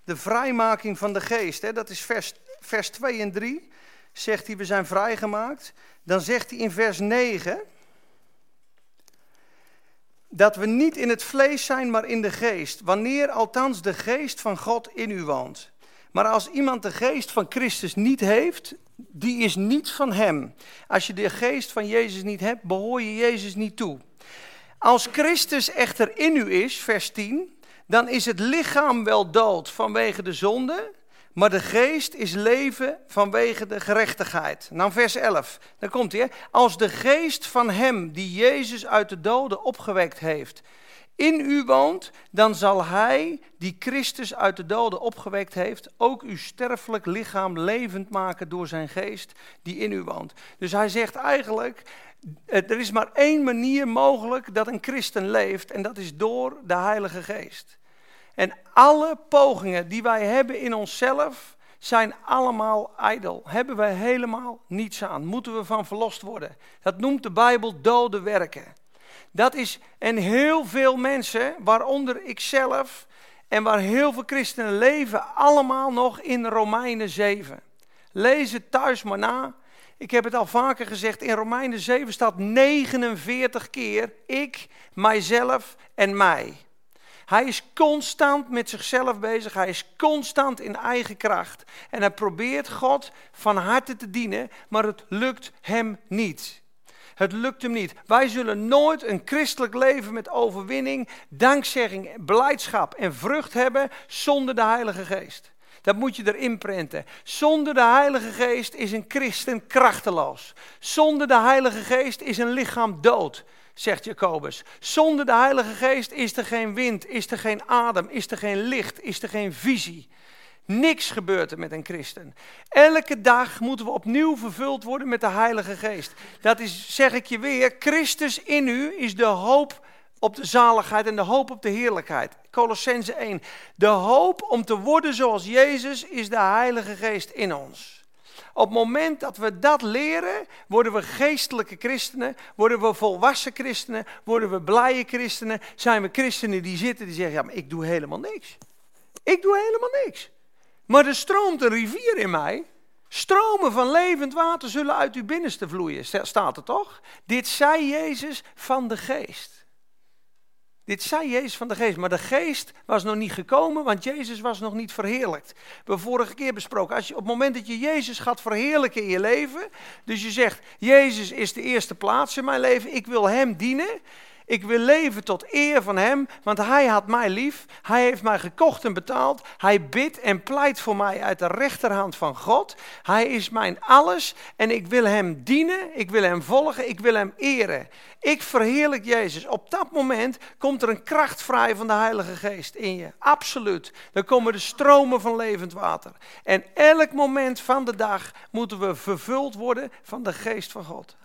de vrijmaking van de geest. Hè, dat is vers, vers 2 en 3. Zegt hij, we zijn vrijgemaakt. Dan zegt hij in vers 9 dat we niet in het vlees zijn, maar in de geest. Wanneer althans de geest van God in u woont. Maar als iemand de geest van Christus niet heeft, die is niet van hem. Als je de geest van Jezus niet hebt, behoor je Jezus niet toe. Als Christus echter in u is, vers 10, dan is het lichaam wel dood vanwege de zonde, maar de geest is leven vanwege de gerechtigheid. Nou, vers 11, dan komt hij. Als de geest van hem die Jezus uit de doden opgewekt heeft, in u woont, dan zal hij die Christus uit de doden opgewekt heeft, ook uw sterfelijk lichaam levend maken door zijn geest die in u woont. Dus hij zegt eigenlijk, er is maar één manier mogelijk dat een christen leeft en dat is door de Heilige Geest. En alle pogingen die wij hebben in onszelf zijn allemaal ijdel. Hebben wij helemaal niets aan. Moeten we van verlost worden. Dat noemt de Bijbel dode werken. Dat is, en heel veel mensen, waaronder ikzelf en waar heel veel christenen leven, allemaal nog in Romeinen 7. Lees het thuis maar na. Ik heb het al vaker gezegd, in Romeinen 7 staat 49 keer ik, mijzelf en mij. Hij is constant met zichzelf bezig. Hij is constant in eigen kracht. En hij probeert God van harte te dienen, maar het lukt hem niet. Het lukt hem niet. Wij zullen nooit een christelijk leven met overwinning, dankzegging, beleidschap en vrucht hebben zonder de Heilige Geest. Dat moet je erin prenten. Zonder de Heilige Geest is een christen krachteloos. Zonder de Heilige Geest is een lichaam dood zegt Jacobus. Zonder de Heilige Geest is er geen wind, is er geen adem, is er geen licht, is er geen visie. Niks gebeurt er met een christen. Elke dag moeten we opnieuw vervuld worden met de Heilige Geest. Dat is, zeg ik je weer, Christus in u is de hoop op de zaligheid en de hoop op de heerlijkheid. Colossense 1. De hoop om te worden zoals Jezus is de Heilige Geest in ons. Op het moment dat we dat leren, worden we geestelijke christenen, worden we volwassen christenen, worden we blije christenen, zijn we christenen die zitten die zeggen, ja maar ik doe helemaal niks. Ik doe helemaal niks. Maar er stroomt een rivier in mij. Stromen van levend water zullen uit uw binnenste vloeien, staat er toch? Dit zei Jezus van de geest. Dit zei Jezus van de geest, maar de geest was nog niet gekomen, want Jezus was nog niet verheerlijkt. We hebben vorige keer besproken, als je, op het moment dat je Jezus gaat verheerlijken in je leven, dus je zegt, Jezus is de eerste plaats in mijn leven, ik wil Hem dienen, ik wil leven tot eer van Hem, want Hij had mij lief. Hij heeft mij gekocht en betaald. Hij bidt en pleit voor mij uit de rechterhand van God. Hij is mijn alles en ik wil Hem dienen, ik wil Hem volgen, ik wil Hem eren. Ik verheerlijk Jezus. Op dat moment komt er een kracht vrij van de Heilige Geest in je. Absoluut. Dan komen de stromen van levend water. En elk moment van de dag moeten we vervuld worden van de Geest van God.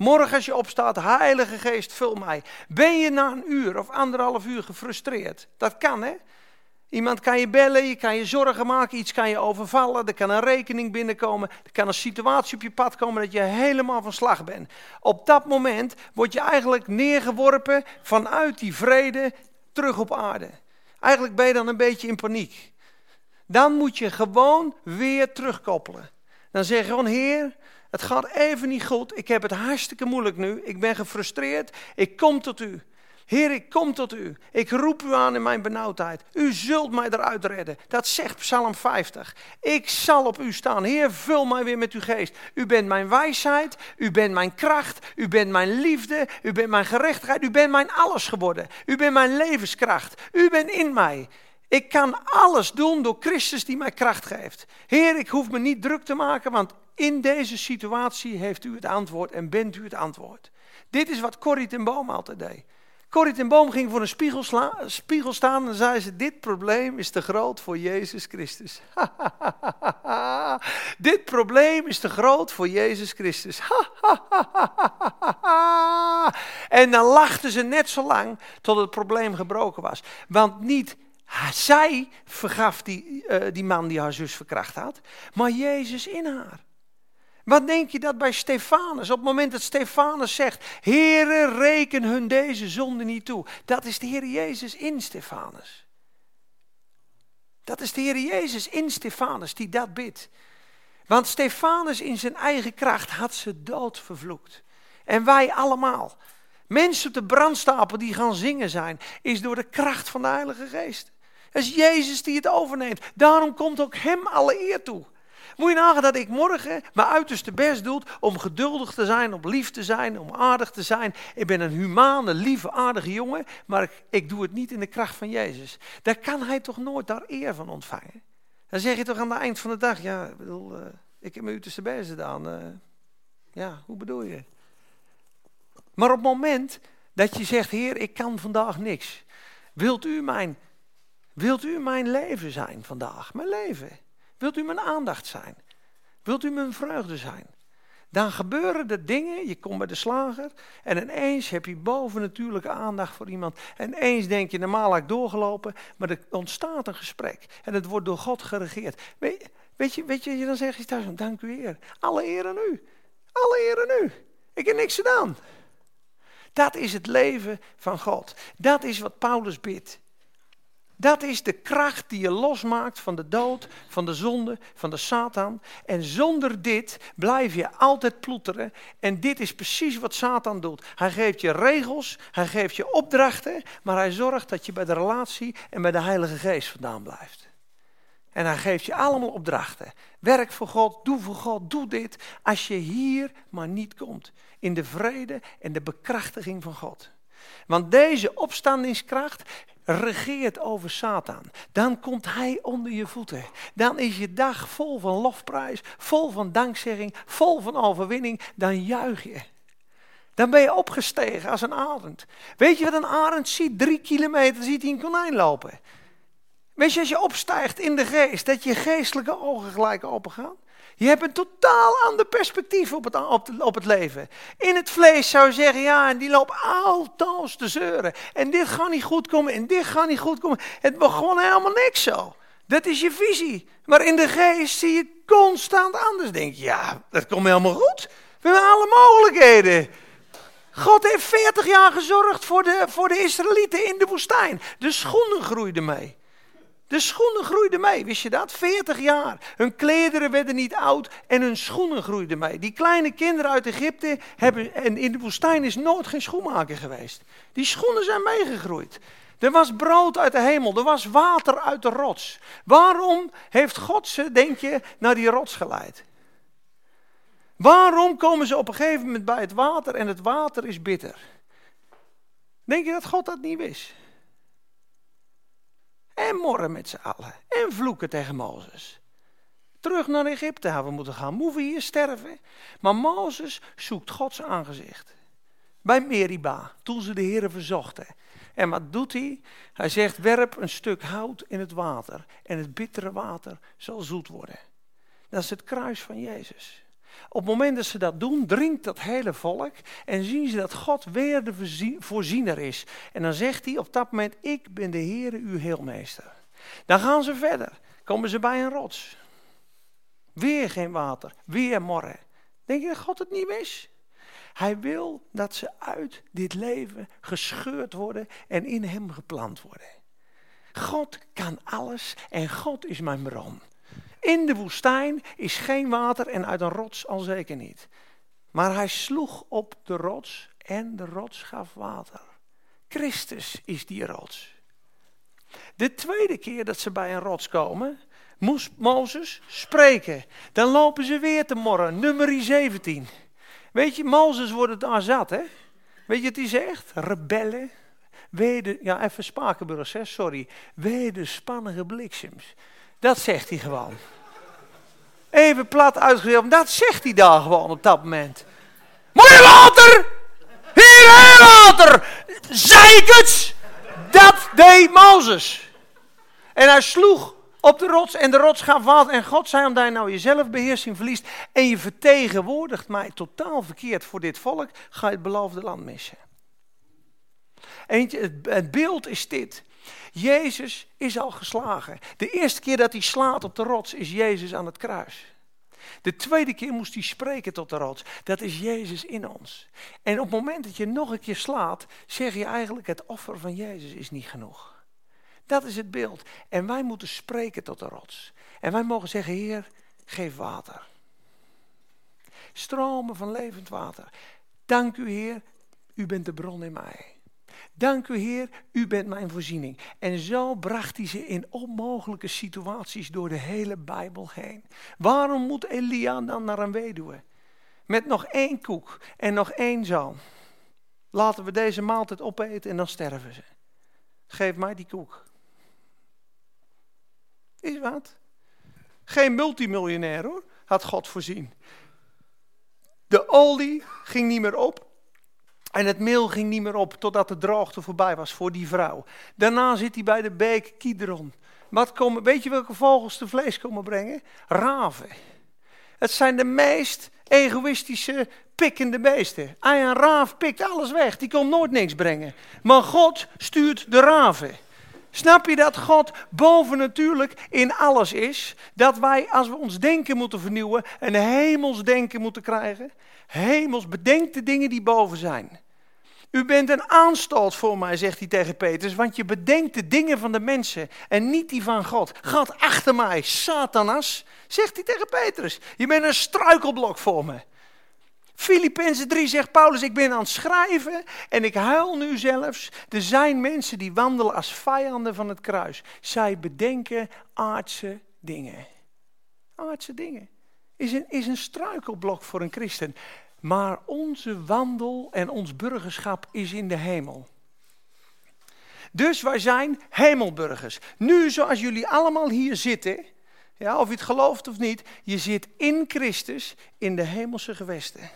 Morgen als je opstaat, Heilige Geest, vul mij. Ben je na een uur of anderhalf uur gefrustreerd? Dat kan hè. Iemand kan je bellen, je kan je zorgen maken, iets kan je overvallen, er kan een rekening binnenkomen, er kan een situatie op je pad komen dat je helemaal van slag bent. Op dat moment word je eigenlijk neergeworpen vanuit die vrede terug op aarde. Eigenlijk ben je dan een beetje in paniek. Dan moet je gewoon weer terugkoppelen. Dan zeg je gewoon, Heer, het gaat even niet goed. Ik heb het hartstikke moeilijk nu. Ik ben gefrustreerd. Ik kom tot u. Heer, ik kom tot u. Ik roep u aan in mijn benauwdheid. U zult mij eruit redden. Dat zegt Psalm 50. Ik zal op u staan. Heer, vul mij weer met uw geest. U bent mijn wijsheid. U bent mijn kracht. U bent mijn liefde. U bent mijn gerechtigheid. U bent mijn alles geworden. U bent mijn levenskracht. U bent in mij. Ik kan alles doen door Christus die mij kracht geeft. Heer, ik hoef me niet druk te maken, want in deze situatie heeft u het antwoord en bent u het antwoord. Dit is wat Corrie ten Boom altijd deed. Corrie ten Boom ging voor een spiegel, spiegel staan en zei ze, dit probleem is te groot voor Jezus Christus. (laughs) dit probleem is te groot voor Jezus Christus. (laughs) en dan lachten ze net zo lang tot het probleem gebroken was. Want niet zij vergaf die, uh, die man die haar zus verkracht had, maar Jezus in haar. Wat denk je dat bij Stefanus, op het moment dat Stefanus zegt, Heere, reken hun deze zonde niet toe. Dat is de Heer Jezus in Stefanus. Dat is de Heer Jezus in Stefanus die dat bidt. Want Stefanus in zijn eigen kracht had ze dood vervloekt. En wij allemaal. Mensen op de brandstapel die gaan zingen zijn, is door de kracht van de Heilige Geest. Het is Jezus die het overneemt. Daarom komt ook hem alle eer toe. Moet je nagaan dat ik morgen mijn uiterste best doe om geduldig te zijn, om lief te zijn, om aardig te zijn. Ik ben een humane, lieve, aardige jongen, maar ik, doe het niet in de kracht van Jezus. Daar kan hij toch nooit daar eer van ontvangen. Dan zeg je toch aan het eind van de dag, ja, ik, bedoel, uh, ik heb mijn uiterste best gedaan. Uh, ja, hoe bedoel je? Maar op het moment dat je zegt, Heer, ik kan vandaag niks. Wilt u mijn, wilt u mijn leven zijn vandaag? Mijn leven. Wilt u mijn aandacht zijn? Wilt u mijn vreugde zijn? Dan gebeuren er dingen, je komt bij de slager en ineens heb je bovennatuurlijke aandacht voor iemand. En ineens denk je, normaal had ik doorgelopen, maar er ontstaat een gesprek. En het wordt door God geregeerd. Weet, weet je, weet je, dan zeg je thuis, dank u Heer. Alle eer aan u. Alle eer aan u. Ik heb niks gedaan. Dat is het leven van God. Dat is wat Paulus bidt. Dat is de kracht die je losmaakt van de dood, van de zonde, van de Satan. En zonder dit blijf je altijd ploeteren. En dit is precies wat Satan doet. Hij geeft je regels, hij geeft je opdrachten, maar hij zorgt dat je bij de relatie en bij de Heilige Geest vandaan blijft. En hij geeft je allemaal opdrachten. Werk voor God, doe voor God, doe dit. Als je hier maar niet komt. In de vrede en de bekrachtiging van God. Want deze opstandingskracht regeert over Satan. Dan komt hij onder je voeten. Dan is je dag vol van lofprijs, vol van dankzegging, vol van overwinning. Dan juich je. Dan ben je opgestegen als een arend. Weet je wat een arend ziet? Drie kilometer ziet hij een konijn lopen. Weet je, als je opstijgt in de geest, dat je geestelijke ogen gelijk open gaan? Je hebt een totaal ander perspectief op het, op, op het leven. In het vlees zou je zeggen, ja, en die loopt altoos te zeuren. En dit gaat niet goed komen, en dit gaat niet goed komen. Het begon helemaal niks zo. Dat is je visie. Maar in de geest zie je constant anders. Denk je, ja, dat komt helemaal goed. We hebben alle mogelijkheden. God heeft 40 jaar gezorgd voor de, voor de Israëlieten in de woestijn. De schoenen groeiden mee. De schoenen groeiden mee, wist je dat? 40 jaar. Hun klederen werden niet oud en hun schoenen groeiden mee. Die kleine kinderen uit Egypte hebben, en in de woestijn is nooit geen schoenmaker geweest. Die schoenen zijn meegegroeid. Er was brood uit de hemel, er was water uit de rots. Waarom heeft God ze, denk je, naar die rots geleid? Waarom komen ze op een gegeven moment bij het water en het water is bitter? Denk je dat God dat niet wist? En morren met z'n allen. En vloeken tegen Mozes. Terug naar Egypte hebben we moeten gaan. Moeten we hier sterven? Maar Mozes zoekt Gods aangezicht. Bij Meriba, toen ze de heren verzochten. En wat doet hij? Hij zegt, werp een stuk hout in het water. En het bittere water zal zoet worden. Dat is het kruis van Jezus. Op het moment dat ze dat doen, drinkt dat hele volk en zien ze dat God weer de voorziener is. En dan zegt hij op dat moment, ik ben de Heere uw heelmeester. Dan gaan ze verder, komen ze bij een rots. Weer geen water, weer morren. Denk je dat God het niet wist? Hij wil dat ze uit dit leven gescheurd worden en in hem geplant worden. God kan alles en God is mijn bron. In de woestijn is geen water en uit een rots al zeker niet. Maar hij sloeg op de rots en de rots gaf water. Christus is die rots. De tweede keer dat ze bij een rots komen, moest Mozes spreken. Dan lopen ze weer te morren, nummer 17. Weet je, Mozes wordt het daar zat, hè? Weet je wat hij zegt? Rebellen. Weder, ja, even spakenburgers, hè, sorry. Wederspannige bliksems. Dat zegt hij gewoon. Even plat uitgedeeld. Dat zegt hij daar gewoon op dat moment. Mooi water! Hier, water! Zeikets! Dat deed Mozes. En hij sloeg op de rots en de rots gaf water. En God zei, omdat je nou jezelf beheersing verliest en je vertegenwoordigt mij totaal verkeerd voor dit volk, ga je het beloofde land missen. Eentje, het beeld is dit. Jezus is al geslagen. De eerste keer dat hij slaat op de rots is Jezus aan het kruis. De tweede keer moest hij spreken tot de rots. Dat is Jezus in ons. En op het moment dat je nog een keer slaat, zeg je eigenlijk het offer van Jezus is niet genoeg. Dat is het beeld. En wij moeten spreken tot de rots. En wij mogen zeggen, Heer, geef water. Stromen van levend water. Dank u Heer, u bent de bron in mij. Dank u Heer, u bent mijn voorziening. En zo bracht hij ze in onmogelijke situaties door de hele Bijbel heen. Waarom moet Elia dan naar een weduwe? Met nog één koek en nog één zoon. Laten we deze maaltijd opeten en dan sterven ze. Geef mij die koek. Is wat? Geen multimiljonair hoor, had God voorzien. De olie ging niet meer op. En het meel ging niet meer op totdat de droogte voorbij was voor die vrouw. Daarna zit hij bij de beek Kidron. Wat komen, weet je welke vogels de vlees komen brengen? Raven. Het zijn de meest egoïstische, pikkende beesten. Een raaf pikt alles weg, die komt nooit niks brengen. Maar God stuurt de raven. Snap je dat God bovennatuurlijk in alles is? Dat wij, als we ons denken moeten vernieuwen, een hemels denken moeten krijgen? Hemels, bedenk de dingen die boven zijn. U bent een aanstoot voor mij, zegt hij tegen Petrus, want je bedenkt de dingen van de mensen en niet die van God. Gaat achter mij, Satanas, zegt hij tegen Petrus. Je bent een struikelblok voor me. Filippenzen 3 zegt Paulus, ik ben aan het schrijven en ik huil nu zelfs. Er zijn mensen die wandelen als vijanden van het kruis. Zij bedenken aardse dingen. Aardse dingen. Is een, is een struikelblok voor een christen. Maar onze wandel en ons burgerschap is in de hemel. Dus wij zijn hemelburgers. Nu, zoals jullie allemaal hier zitten, ja, of je het gelooft of niet, je zit in Christus in de hemelse gewesten.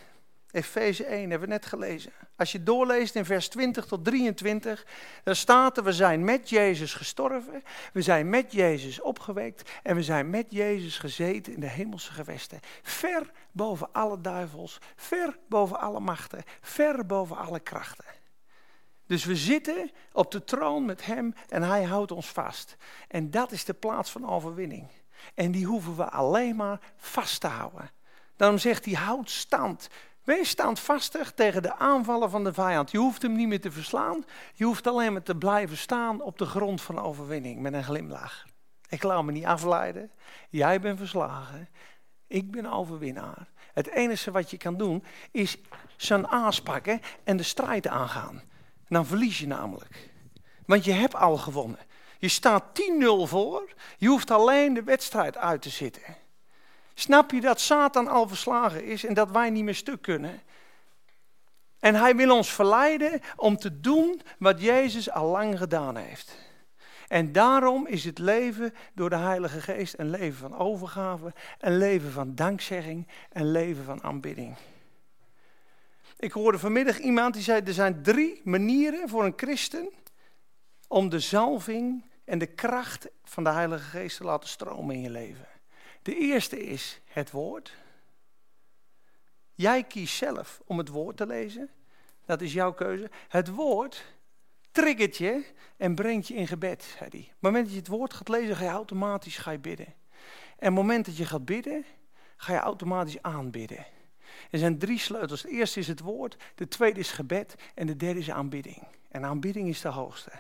Efeze 1 hebben we net gelezen. Als je doorleest in vers 20 tot 23, dan staat er: We zijn met Jezus gestorven, we zijn met Jezus opgewekt en we zijn met Jezus gezeten in de hemelse gewesten. Ver boven alle duivels, ver boven alle machten, ver boven alle krachten. Dus we zitten op de troon met Hem en Hij houdt ons vast. En dat is de plaats van overwinning. En die hoeven we alleen maar vast te houden. Daarom zegt hij: houd stand. Wees standvastig tegen de aanvallen van de vijand. Je hoeft hem niet meer te verslaan. Je hoeft alleen maar te blijven staan op de grond van overwinning met een glimlach. Ik laat me niet afleiden. Jij bent verslagen. Ik ben overwinnaar. Het enige wat je kan doen is zijn aas pakken en de strijd aangaan. Dan verlies je namelijk. Want je hebt al gewonnen. Je staat 10-0 voor. Je hoeft alleen de wedstrijd uit te zitten. Snap je dat Satan al verslagen is en dat wij niet meer stuk kunnen? En hij wil ons verleiden om te doen wat Jezus al lang gedaan heeft. En daarom is het leven door de Heilige Geest een leven van overgave, een leven van dankzegging, een leven van aanbidding. Ik hoorde vanmiddag iemand die zei: er zijn drie manieren voor een christen om de zalving en de kracht van de Heilige Geest te laten stromen in je leven. De eerste is het woord. Jij kiest zelf om het woord te lezen. Dat is jouw keuze. Het woord triggert je en brengt je in gebed, zei hij. Het moment dat je het woord gaat lezen, ga je automatisch ga je bidden. En op het moment dat je gaat bidden, ga je automatisch aanbidden. Er zijn drie sleutels. De eerste is het woord, de tweede is gebed en de derde is aanbidding. En aanbidding is de hoogste.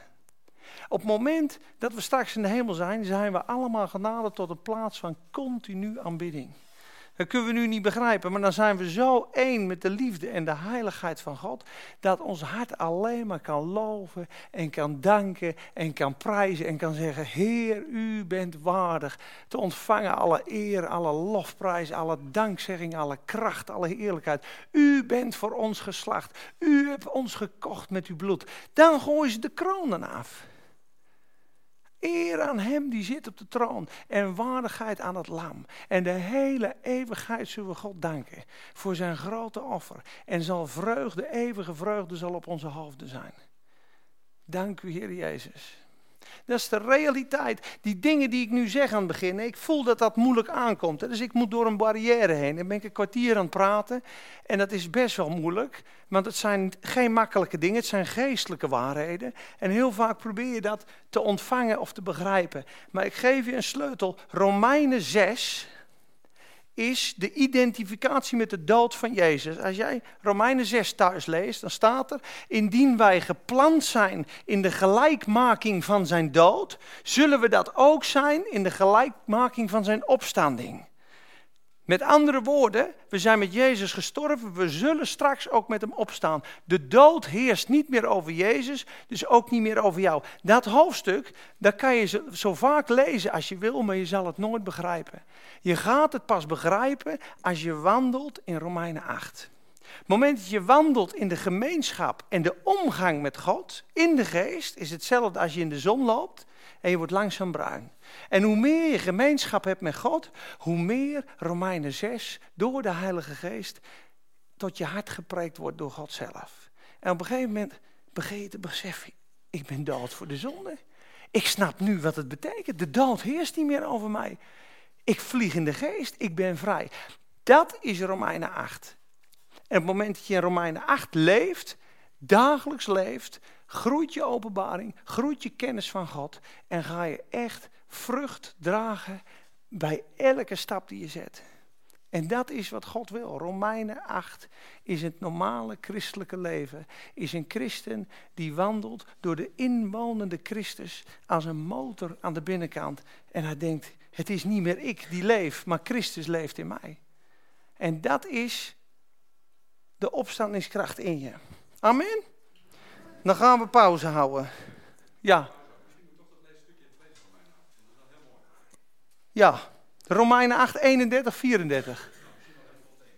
Op het moment dat we straks in de hemel zijn, zijn we allemaal genaderd tot een plaats van continu aanbidding. Dat kunnen we nu niet begrijpen, maar dan zijn we zo één met de liefde en de heiligheid van God, dat ons hart alleen maar kan loven en kan danken en kan prijzen en kan zeggen, Heer, u bent waardig te ontvangen alle eer, alle lofprijs, alle dankzegging, alle kracht, alle heerlijkheid. U bent voor ons geslacht, u hebt ons gekocht met uw bloed. Dan gooien ze de kronen af. Eer aan hem die zit op de troon en waardigheid aan het lam. En de hele eeuwigheid zullen we God danken voor zijn grote offer. En zal vreugde, eeuwige vreugde zal op onze hoofden zijn. Dank u Heer Jezus. Dat is de realiteit. Die dingen die ik nu zeg aan het begin, ik voel dat dat moeilijk aankomt. Dus ik moet door een barrière heen. Dan ben ik een kwartier aan het praten. En dat is best wel moeilijk, want het zijn geen makkelijke dingen. Het zijn geestelijke waarheden. En heel vaak probeer je dat te ontvangen of te begrijpen. Maar ik geef je een sleutel. Romeinen 6, is de identificatie met de dood van Jezus. Als jij Romeinen 6 thuis leest, dan staat er: Indien wij gepland zijn in de gelijkmaking van zijn dood, zullen we dat ook zijn in de gelijkmaking van zijn opstanding. Met andere woorden, we zijn met Jezus gestorven, we zullen straks ook met hem opstaan. De dood heerst niet meer over Jezus, dus ook niet meer over jou. Dat hoofdstuk, dat kan je zo vaak lezen als je wil, maar je zal het nooit begrijpen. Je gaat het pas begrijpen als je wandelt in Romeinen 8. Het moment dat je wandelt in de gemeenschap en de omgang met God, in de geest, is hetzelfde als je in de zon loopt en je wordt langzaam bruin. En hoe meer je gemeenschap hebt met God, hoe meer Romeinen 6 door de Heilige Geest tot je hart gepreekt wordt door God zelf. En op een gegeven moment begin je te beseffen, ik ben dood voor de zonde. Ik snap nu wat het betekent. De dood heerst niet meer over mij. Ik vlieg in de geest, ik ben vrij. Dat is Romeinen 8. En op het moment dat je in Romeinen 8 leeft, dagelijks leeft, groeit je openbaring, groeit je kennis van God en ga je echt vrucht dragen bij elke stap die je zet. En dat is wat God wil. Romeinen 8 is het normale christelijke leven. Is een christen die wandelt door de inwonende Christus als een motor aan de binnenkant. En hij denkt, het is niet meer ik die leef, maar Christus leeft in mij. En dat is de opstandingskracht in je. Amen. Dan gaan we pauze houden. Ja. Ja, Romeinen 8, 31, 34.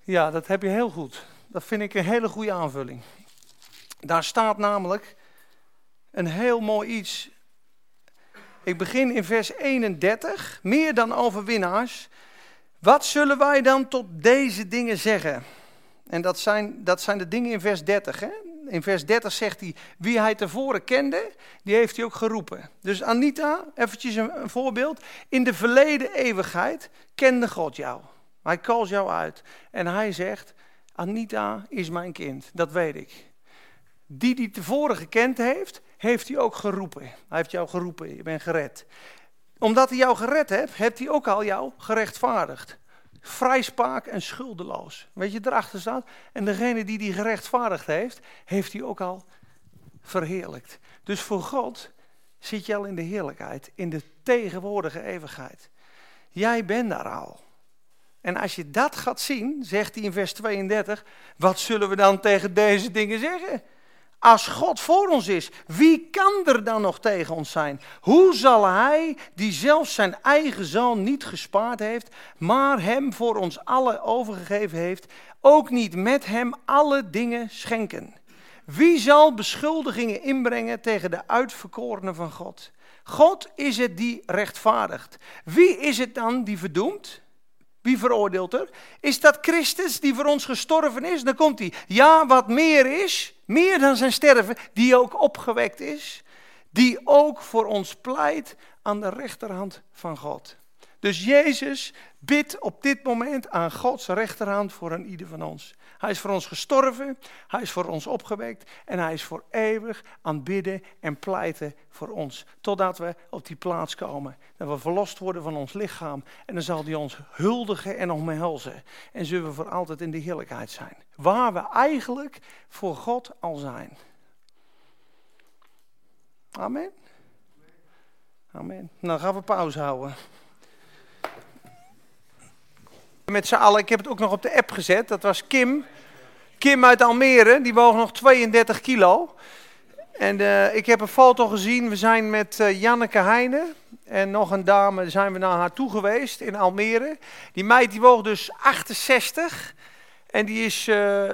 Ja, dat heb je heel goed. Dat vind ik een hele goede aanvulling. Daar staat namelijk een heel mooi iets. Ik begin in vers 31. Meer dan overwinnaars. Wat zullen wij dan tot deze dingen zeggen? En dat zijn, dat zijn de dingen in vers 30. Hè? In vers 30 zegt hij, wie hij tevoren kende, die heeft hij ook geroepen. Dus Anita, eventjes een, voorbeeld. In de verleden eeuwigheid kende God jou. Hij calls jou uit. En hij zegt, Anita is mijn kind, dat weet ik. Die die tevoren gekend heeft, heeft hij ook geroepen. Hij heeft jou geroepen, je bent gered. Omdat hij jou gered heeft, heeft hij ook al jou gerechtvaardigd. Vrijspraak en schuldeloos. Weet je, erachter staat. En degene die die gerechtvaardigd heeft, heeft hij ook al verheerlijkt. Dus voor God zit je al in de heerlijkheid, in de tegenwoordige eeuwigheid. Jij bent daar al. En als je dat gaat zien, zegt hij in vers 32, wat zullen we dan tegen deze dingen zeggen? Als God voor ons is, wie kan er dan nog tegen ons zijn? Hoe zal Hij, die zelfs zijn eigen zoon niet gespaard heeft, maar Hem voor ons allen overgegeven heeft, ook niet met Hem alle dingen schenken? Wie zal beschuldigingen inbrengen tegen de uitverkorenen van God? God is het die rechtvaardigt. Wie is het dan die verdoemt? Wie veroordeelt er? Is dat Christus die voor ons gestorven is? Dan komt hij. Ja, wat meer is, meer dan zijn sterven, die ook opgewekt is, die ook voor ons pleit aan de rechterhand van God. Dus Jezus bidt op dit moment aan Gods rechterhand voor een ieder van ons. Hij is voor ons gestorven, hij is voor ons opgewekt en hij is voor eeuwig aan bidden en pleiten voor ons. Totdat we op die plaats komen. Dat we verlost worden van ons lichaam en dan zal hij ons huldigen en omhelzen. En zullen we voor altijd in de heerlijkheid zijn. Waar we eigenlijk voor God al zijn. Amen. Amen. Nou gaan we pauze houden. Met z'n allen, ik heb het ook nog op de app gezet. Dat was Kim. Kim uit Almere, die woog nog 32 kilo. En uh, ik heb een foto gezien. We zijn met uh, Janneke Heijnen en nog een dame zijn we naar haar toe geweest in Almere. Die meid die woog dus 68. En die is, uh,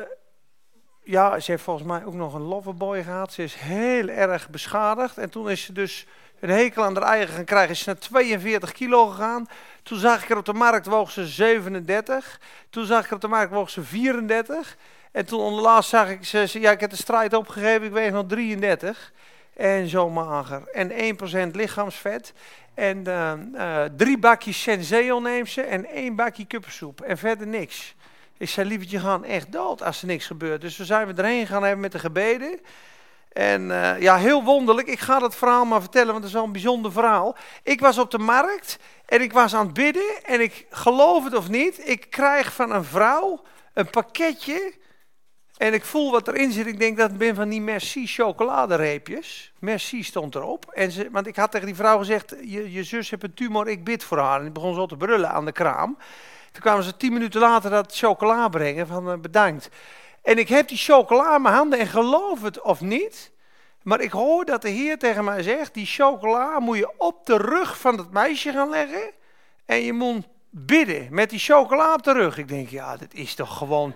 ja, ze heeft volgens mij ook nog een loverboy gehad. Ze is heel erg beschadigd. En toen is ze dus een hekel aan haar eigen gaan krijgen. Is ze naar 42 kilo gegaan. Toen zag ik er op de markt woog ze 37. Toen zag ik er op de markt woog ze 34. En toen onderlaatst zag ik ze, ja ik heb de strijd opgegeven, ik weeg nog 33. En zo mager. En 1% lichaamsvet. En uh, uh, drie bakjes senseo neemt ze en één bakje kuppensoep. En verder niks. Ik zei, lievertje, gaan echt dood als er niks gebeurt. Dus we zijn we erheen gaan hebben met de gebeden. En uh, ja, heel wonderlijk. Ik ga dat verhaal maar vertellen, want het is wel een bijzonder verhaal. Ik was op de markt en ik was aan het bidden. En ik geloof het of niet, ik krijg van een vrouw een pakketje. En ik voel wat erin zit. Ik denk dat het ben van die Merci chocoladereepjes. Merci stond erop. En ze, want ik had tegen die vrouw gezegd, je, je zus heeft een tumor, ik bid voor haar. En ik begon zo te brullen aan de kraam. Toen kwamen ze tien minuten later dat chocola brengen van uh, bedankt. En ik heb die chocola in mijn handen en geloof het of niet. Maar ik hoor dat de Heer tegen mij zegt: die chocola moet je op de rug van het meisje gaan leggen. En je moet bidden met die chocola op de rug. Ik denk, ja, dit is toch gewoon,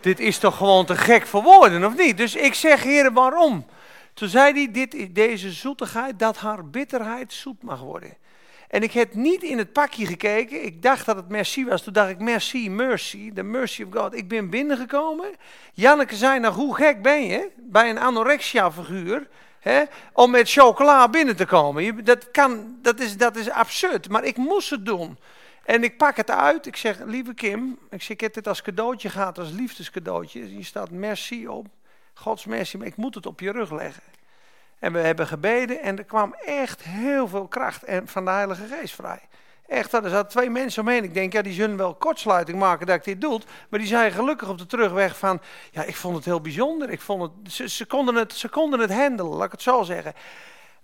dit is toch gewoon te gek voor woorden, of niet? Dus ik zeg, Heer, waarom? Toen zei hij, dit, deze zoetigheid, dat haar bitterheid zoet mag worden. En ik heb niet in het pakje gekeken. Ik dacht dat het merci was. Toen dacht ik merci, mercy, the mercy of God. Ik ben binnengekomen. Janneke zei nog, hoe gek ben je bij een anorexia-figuur... om met chocola binnen te komen. Dat, kan, dat, is, dat is absurd, maar ik moest het doen. En ik pak het uit. Ik zeg, lieve Kim, ik, zeg, ik heb dit als cadeautje gehad, als liefdescadeautje. Hier staat merci op, Gods merci, maar ik moet het op je rug leggen. En we hebben gebeden en er kwam echt heel veel kracht en van de Heilige Geest vrij. Echt, er zaten twee mensen omheen. Ik denk, ja, die zullen wel kortsluiting maken dat ik dit doe. Maar die zeiden gelukkig op de terugweg van, ja, ik vond het heel bijzonder. Ik vond het, ze, ze, konden het, ze konden het handelen, laat ik het zo zeggen.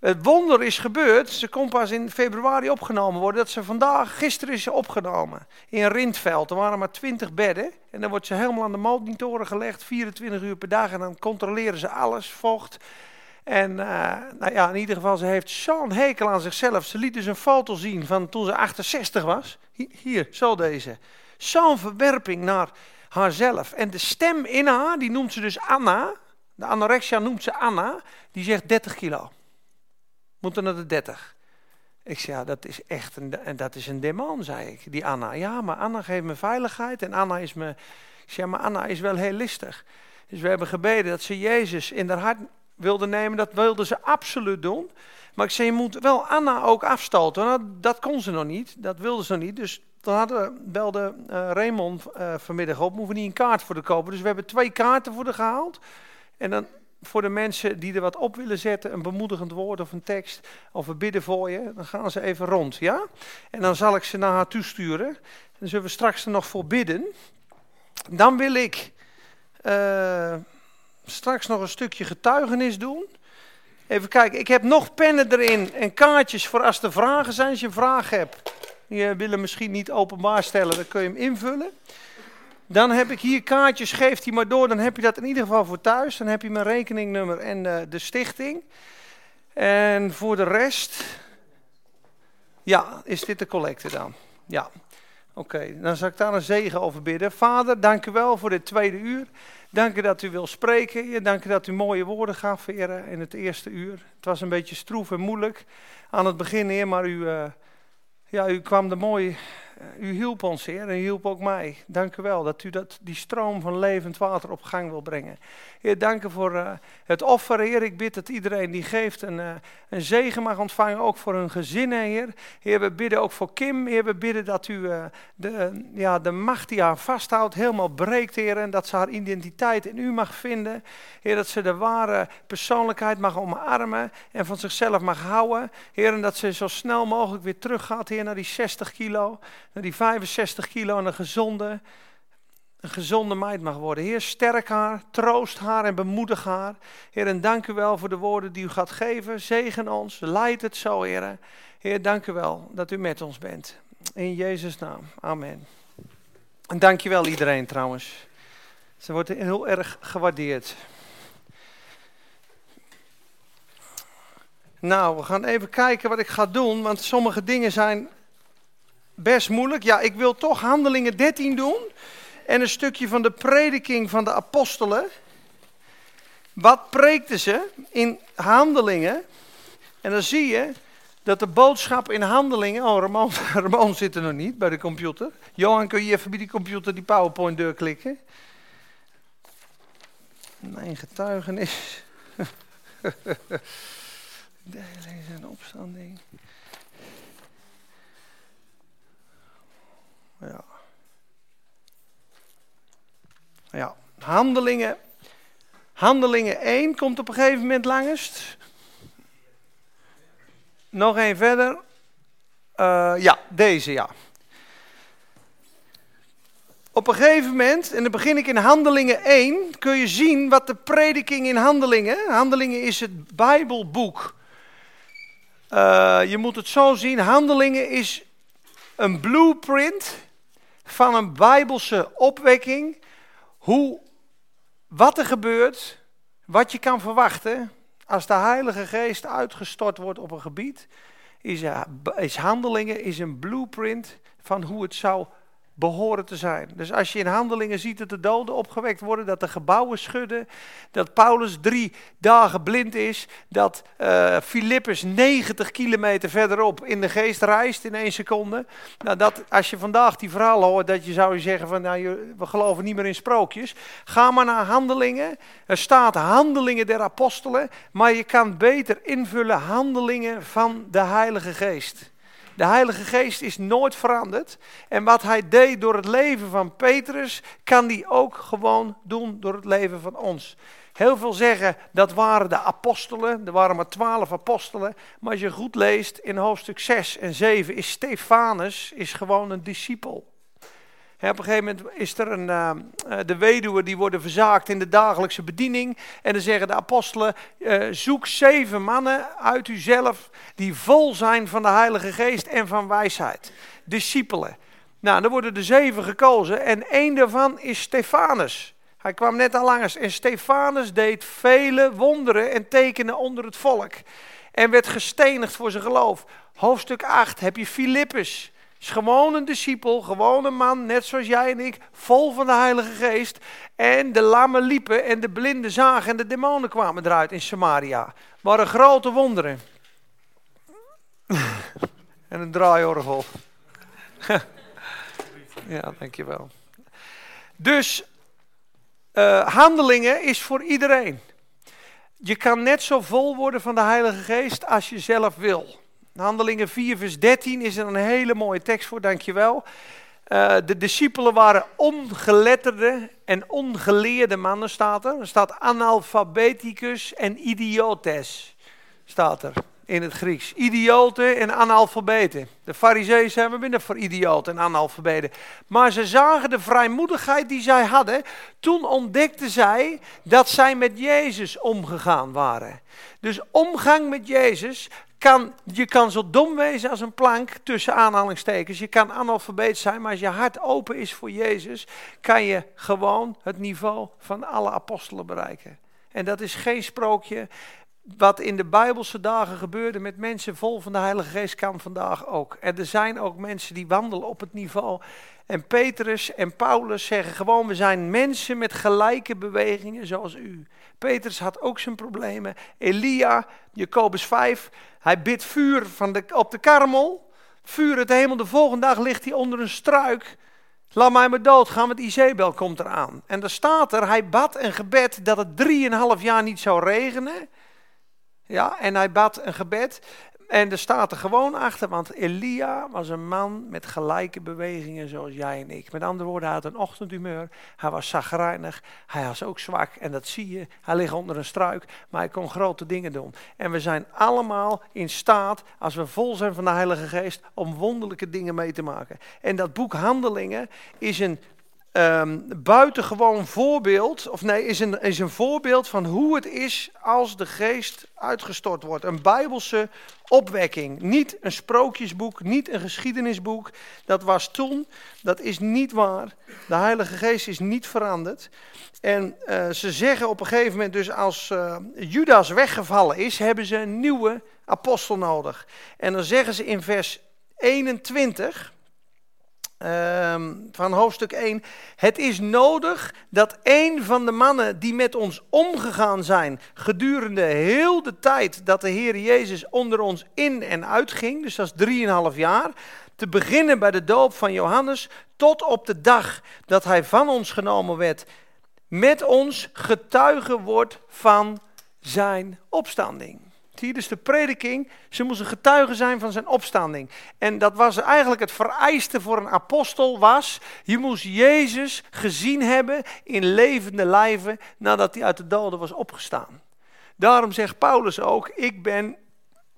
Het wonder is gebeurd, ze kon pas in februari opgenomen worden, dat ze vandaag, gisteren is ze opgenomen. In Rindveld, er waren maar 20 bedden. En dan wordt ze helemaal aan de monitoren gelegd, 24 uur per dag. En dan controleren ze alles, vocht. En uh, nou ja, in ieder geval, ze heeft zo'n hekel aan zichzelf. Ze liet dus een foto zien van toen ze 68 was. Hier, zo deze. Zo'n verwerping naar haarzelf. En de stem in haar, die noemt ze dus Anna. De anorexia noemt ze Anna. Die zegt 30 kilo. Moeten naar de 30. Ik zei, ja, dat is echt een, en dat is een demon, zei ik. Die Anna. Ja, maar Anna geeft me veiligheid en Anna is me... Ik zei, maar Anna is wel heel listig. Dus we hebben gebeden dat ze Jezus in haar hart wilde nemen. Dat wilde ze absoluut doen. Maar ik zei, je moet wel Anna ook afstoten. Nou, dat kon ze nog niet. Dat wilde ze nog niet. Dus dan hadden, belde uh, Raymond uh, vanmiddag op. Moeten we niet een kaart voor de kopen. Dus we hebben twee kaarten voor de gehaald. En dan voor de mensen die er wat op willen zetten, een bemoedigend woord of een tekst, of we bidden voor je, dan gaan ze even rond, ja? En dan zal ik ze naar haar toesturen. Dan zullen we straks er nog voor bidden. Dan wil ik uh, straks nog een stukje getuigenis doen. Even kijken, ik heb nog pennen erin en kaartjes voor als er vragen zijn. Als je een vraag hebt, je willen misschien niet openbaar stellen, dan kun je hem invullen. Dan heb ik hier kaartjes, geeft hij maar door. Dan heb je dat in ieder geval voor thuis. Dan heb je mijn rekeningnummer en uh, de stichting. En voor de rest, ja, is dit de collecte dan? Ja. Oké, dan zal ik daar een zegen over bidden. Vader, dank u wel voor dit tweede uur. Dank u dat u wil spreken. Dank u dat u mooie woorden gaf, in het eerste uur. Het was een beetje stroef en moeilijk aan het begin, Heer, maar u, uh, ja, u kwam er mooi u hielp ons, Heer, en u hielp ook mij. Dank u wel dat u dat, die stroom van levend water op gang wil brengen. Heer, dank u voor uh, het offer, Heer. Ik bid dat iedereen die geeft een, uh, een zegen mag ontvangen, ook voor hun gezinnen, Heer. Heer, we bidden ook voor Kim. Heer, we bidden dat u de, ja, de macht die haar vasthoudt helemaal breekt, Heer. En dat ze haar identiteit in u mag vinden. Heer, dat ze de ware persoonlijkheid mag omarmen en van zichzelf mag houden. Heer, en dat ze zo snel mogelijk weer teruggaat, Heer, naar die 60 kilo die 65 kilo en een gezonde, een gezonde meid mag worden. Heer, sterk haar, troost haar en bemoedig haar. Heer, en dank u wel voor de woorden die u gaat geven. Zegen ons, leid het zo, Heer. Heer, dank u wel dat u met ons bent. In Jezus' naam, amen. En dank je wel iedereen trouwens. Ze wordt heel erg gewaardeerd. Nou, we gaan even kijken wat ik ga doen, want sommige dingen zijn best moeilijk. Ja, ik wil toch Handelingen 13 doen. En een stukje van de prediking van de apostelen. Wat preekten ze in Handelingen? En dan zie je dat de boodschap in Handelingen... Oh, Ramon, (laughs) Ramon zit er nog niet bij de computer. Johan, kun je even bij die computer die PowerPoint deur klikken? Mijn getuigenis. (laughs) En opstanding. Ja. Ja, handelingen. Handelingen 1 komt op een gegeven moment langest. Nog één verder. Uh, ja, deze ja. Op een gegeven moment, en dan begin ik in Handelingen 1, kun je zien wat de prediking in Handelingen. Handelingen is het Bijbelboek. Uh, je moet het zo zien: Handelingen is een blueprint van een bijbelse opwekking. Hoe, wat er gebeurt, wat je kan verwachten als de Heilige Geest uitgestort wordt op een gebied. Is, is handelingen, is een blueprint van hoe het zou behoren te zijn. Dus als je in handelingen ziet dat de doden opgewekt worden, dat de gebouwen schudden, dat Paulus drie dagen blind is, dat uh, Filippus 90 kilometer verderop in de geest reist in één seconde. Nou, dat, als je vandaag die verhalen hoort, dat je zou zeggen van, nou, we geloven niet meer in sprookjes. Ga maar naar handelingen. Er staat handelingen der apostelen, maar je kan beter invullen handelingen van de Heilige Geest. De Heilige Geest is nooit veranderd. En wat hij deed door het leven van Petrus, kan hij ook gewoon doen door het leven van ons. Heel veel zeggen dat waren de apostelen, er waren maar twaalf apostelen. Maar als je goed leest in hoofdstuk 6 en 7 is Stefanus is gewoon een discipel. Op een gegeven moment is er een, uh, de weduwe die worden verzaakt in de dagelijkse bediening. En dan zeggen de apostelen, uh, zoek zeven mannen uit uzelf die vol zijn van de Heilige Geest en van wijsheid. Discipelen. Nou, dan worden er zeven gekozen en één daarvan is Stefanus. Hij kwam net al langs en Stefanus deed vele wonderen en tekenen onder het volk. En werd gestenigd voor zijn geloof. Hoofdstuk 8 heb je Filippus. Is gewoon een discipel, gewoon een man, net zoals jij en ik, vol van de Heilige Geest. En de lammen liepen en de blinden zagen en de demonen kwamen eruit in Samaria. Waren grote wonderen. (laughs) en een draaiorgel. (laughs) ja, dankjewel. Dus uh, handelingen is voor iedereen. Je kan net zo vol worden van de Heilige Geest als je zelf wil. Handelingen 4, vers 13 is er een hele mooie tekst voor, dankjewel. Uh, de discipelen waren ongeletterde en ongeleerde mannen, staat er. Er staat analfabeticus en idiotes, staat er in het Grieks. Idioten en analfabeten. De fariseeën zijn we binnen voor idioten en analfabeten. Maar ze zagen de vrijmoedigheid die zij hadden. Toen ontdekten zij dat zij met Jezus omgegaan waren. Dus omgang met Jezus kan, je kan zo dom wezen als een plank tussen aanhalingstekens. Je kan analfabeet zijn, maar als je hart open is voor Jezus, kan je gewoon het niveau van alle apostelen bereiken. En dat is geen sprookje wat in de Bijbelse dagen gebeurde met mensen vol van de Heilige Geest kan vandaag ook. En er zijn ook mensen die wandelen op het niveau. En Petrus en Paulus zeggen gewoon, we zijn mensen met gelijke bewegingen zoals u. Petrus had ook zijn problemen. Elia, Jacobus 5, hij bidt vuur van de, op de karmel. Vuur het hemel, de volgende dag ligt hij onder een struik. Laat mij maar dood gaan, want Izebel komt eraan. En er staat er, hij bad een gebed dat het drieënhalf jaar niet zou regenen. Ja, en hij bad een gebed. En er staat er gewoon achter, want Elia was een man met gelijke bewegingen zoals jij en ik. Met andere woorden, hij had een ochtendhumeur, hij was zagrijnig, hij was ook zwak. En dat zie je, hij ligt onder een struik, maar hij kon grote dingen doen. En we zijn allemaal in staat, als we vol zijn van de Heilige Geest, om wonderlijke dingen mee te maken. En dat boek Handelingen is een um, buitengewoon voorbeeld, of nee, is een, is een voorbeeld van hoe het is als de geest uitgestort wordt. Een bijbelse opwekking. Niet een sprookjesboek, niet een geschiedenisboek. Dat was toen, dat is niet waar. De Heilige Geest is niet veranderd. En uh, ze zeggen op een gegeven moment dus als uh, Judas weggevallen is, hebben ze een nieuwe apostel nodig. En dan zeggen ze in vers 21... Ehm, van hoofdstuk 1. Het is nodig dat een van de mannen die met ons omgegaan zijn gedurende heel de tijd dat de Heer Jezus onder ons in en uitging, dus dat is drieënhalf jaar, te beginnen bij de doop van Johannes tot op de dag dat hij van ons genomen werd, met ons getuige wordt van zijn opstanding. Dus de prediking, ze moesten getuigen zijn van zijn opstanding. En dat was eigenlijk het vereiste voor een apostel was, je moest Jezus gezien hebben in levende lijven nadat hij uit de doden was opgestaan. Daarom zegt Paulus ook, ik ben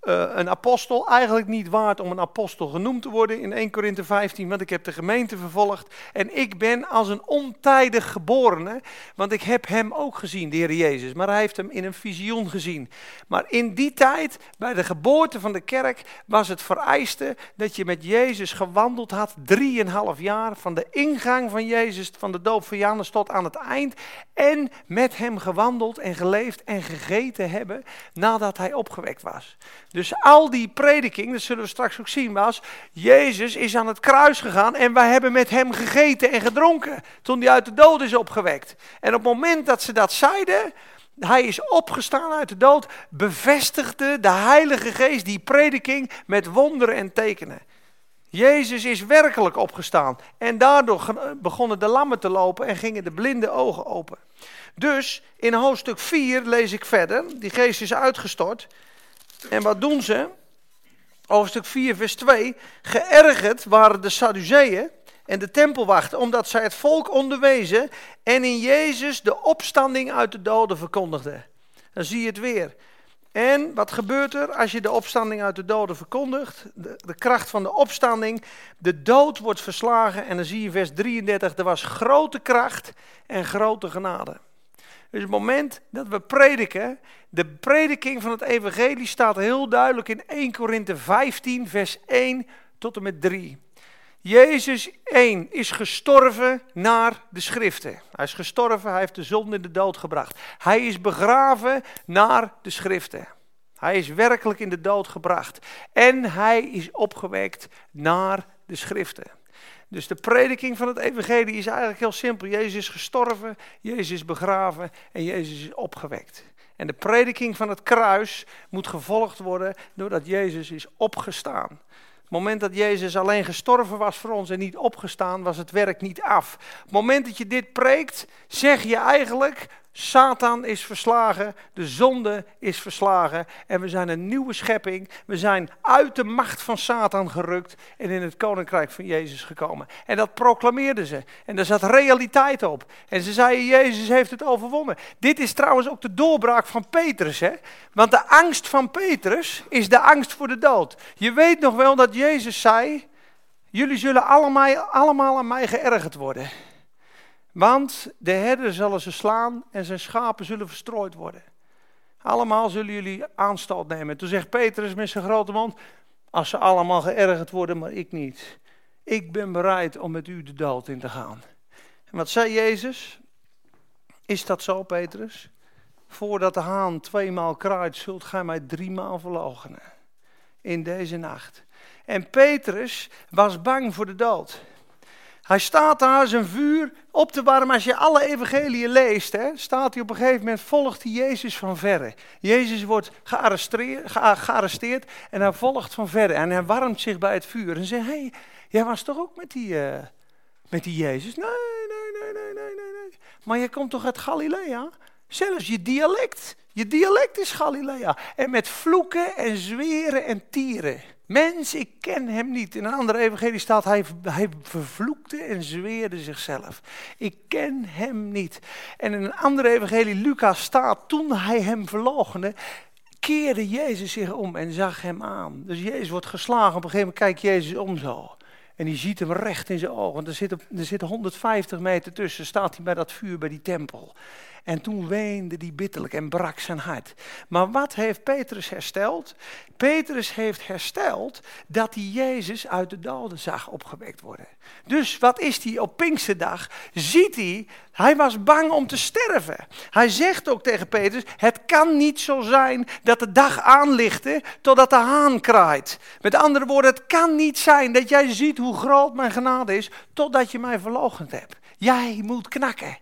uh, een apostel eigenlijk niet waard om een apostel genoemd te worden in 1 Korinthe 15, want ik heb de gemeente vervolgd en ik ben als een ontijdig geborene, want ik heb hem ook gezien, de Heer Jezus, maar hij heeft hem in een visioen gezien. Maar in die tijd, bij de geboorte van de kerk, was het vereiste dat je met Jezus gewandeld had, drieënhalf jaar, van de ingang van Jezus, van de doop van Johannes tot aan het eind, en met hem gewandeld en geleefd en gegeten hebben nadat hij opgewekt was. Dus al die prediking, dat zullen we straks ook zien, was, Jezus is aan het kruis gegaan en wij hebben met hem gegeten en gedronken toen hij uit de dood is opgewekt. En op het moment dat ze dat zeiden, hij is opgestaan uit de dood, bevestigde de Heilige Geest die prediking met wonderen en tekenen. Jezus is werkelijk opgestaan en daardoor begonnen de lammen te lopen en gingen de blinde ogen open. Dus in hoofdstuk 4 lees ik verder, die geest is uitgestort. En wat doen ze? hoofdstuk 4, vers 2. Geërgerd waren de Sadduceeën en de tempelwachten, omdat zij het volk onderwezen en in Jezus de opstanding uit de doden verkondigden. Dan zie je het weer. En wat gebeurt er als je de opstanding uit de doden verkondigt? De, de, kracht van de opstanding. De dood wordt verslagen. En dan zie je vers 33. Er was grote kracht en grote genade. Dus het moment dat we prediken. De prediking van het evangelie staat heel duidelijk in 1 Korinthe 15 vers 1 tot en met 3. Jezus 1 is gestorven naar de schriften. Hij is gestorven, hij heeft de zonde in de dood gebracht. Hij is begraven naar de schriften. Hij is werkelijk in de dood gebracht. En hij is opgewekt naar de schriften. Dus de prediking van het evangelie is eigenlijk heel simpel. Jezus is gestorven, Jezus is begraven en Jezus is opgewekt. En de prediking van het kruis moet gevolgd worden doordat Jezus is opgestaan het moment dat Jezus alleen gestorven was voor ons en niet opgestaan, was het werk niet af. het moment dat je dit preekt, zeg je eigenlijk, Satan is verslagen, de zonde is verslagen en we zijn een nieuwe schepping. We zijn uit de macht van Satan gerukt en in het koninkrijk van Jezus gekomen. En dat proclameerden ze. En daar zat realiteit op. En ze zeiden, Jezus heeft het overwonnen. Dit is trouwens ook de doorbraak van Petrus. Hè? Want de angst van Petrus is de angst voor de dood. Je weet nog wel dat Jezus zei, jullie zullen allemaal, allemaal aan mij geërgerd worden. Want de herder zullen ze slaan en zijn schapen zullen verstrooid worden. Allemaal zullen jullie aanstoot nemen. Toen zegt Petrus met zijn grote mond, als ze allemaal geërgerd worden, maar ik niet. Ik ben bereid om met u de dood in te gaan. En wat zei Jezus? Is dat zo, Petrus? Voordat de haan tweemaal kraait, zult gij mij driemaal verloochenen. In deze nacht. En Petrus was bang voor de dood. Hij staat daar zijn vuur op te warmen. Als je alle evangeliën leest, hè, staat hij op een gegeven moment, volgt hij Jezus van verre. Jezus wordt gearresteerd, en hij volgt van verre. En hij warmt zich bij het vuur en zegt, hé, hey, jij was toch ook met die, uh, met die Jezus? Nee, nee, nee, nee, nee, nee, nee. Maar je komt toch uit Galilea? Zelfs je dialect, je dialect is Galilea. En met vloeken en zweren en tieren. Mens, ik ken hem niet. In een andere evangelie staat, hij, hij vervloekte en zweerde zichzelf. Ik ken hem niet. En in een andere evangelie, Lucas, staat, toen hij hem verloochende, keerde Jezus zich om en zag hem aan. Dus Jezus wordt geslagen, op een gegeven moment kijkt Jezus om zo. En die ziet hem recht in zijn ogen. Er zit, er zit 150 meter tussen, staat hij bij dat vuur, bij die tempel. En toen weende hij bitterlijk en brak zijn hart. Maar wat heeft Petrus hersteld? Petrus heeft hersteld dat hij Jezus uit de doden zag opgewekt worden. Dus wat is hij op Pinksterdag? Ziet hij, hij was bang om te sterven. Hij zegt ook tegen Petrus, het kan niet zo zijn dat de dag aanlichtte totdat de haan kraait. Met andere woorden, het kan niet zijn dat jij ziet hoe groot mijn genade is totdat je mij verloochend hebt. Jij moet knakken.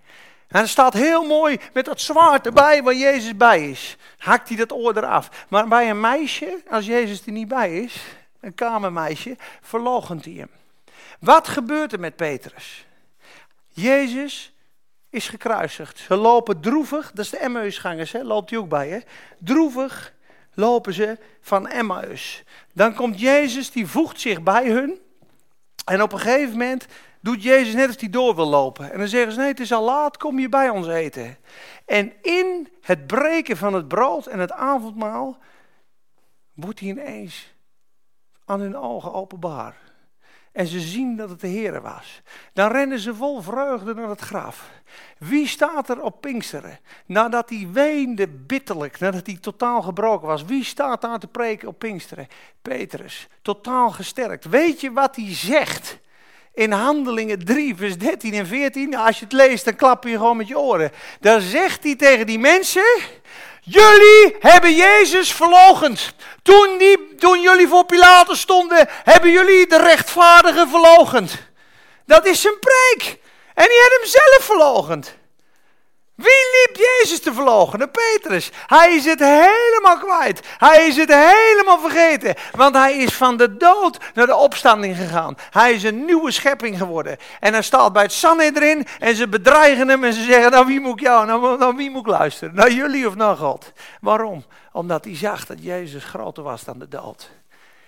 En er staat heel mooi met dat zwaard erbij waar Jezus bij is. Hakt hij dat oor eraf. Maar bij een meisje, als Jezus er niet bij is, een kamermeisje, verlogent hij hem. Wat gebeurt er met Petrus? Jezus is gekruisigd. Ze lopen droevig, dat is de Emmausgangers, hè? loopt hij ook bij. Hè? Droevig lopen ze van Emmaus. Dan komt Jezus, die voegt zich bij hun. En op een gegeven moment doet Jezus net als hij door wil lopen. En dan zeggen ze, nee, het is al laat, kom je bij ons eten. En in het breken van het brood en het avondmaal wordt hij ineens aan hun ogen openbaar. En ze zien dat het de Heer was. Dan rennen ze vol vreugde naar het graf. Wie staat er op Pinksteren? Nadat hij weende bitterlijk, nadat hij totaal gebroken was. Wie staat daar te preken op Pinksteren? Petrus, totaal gesterkt. Weet je wat hij zegt? In Handelingen 3, vers 13 en 14. Als je het leest, dan klap je gewoon met je oren. Dan zegt hij tegen die mensen: Jullie hebben Jezus verlogend. Toen, die, toen jullie voor Pilatus stonden, hebben jullie de rechtvaardige verlogend. Dat is zijn preek. En die had hem zelf verlogend. Wie liep Jezus te verloochenen? Petrus. Hij is het helemaal kwijt. Hij is het helemaal vergeten. Want hij is van de dood naar de opstanding gegaan. Hij is een nieuwe schepping geworden. En hij staat bij het Sanhedrin en ze bedreigen hem en ze zeggen, nou wie moet ik jou, nou, nou wie moet ik luisteren? Naar jullie of naar God? Waarom? Omdat hij zag dat Jezus groter was dan de dood.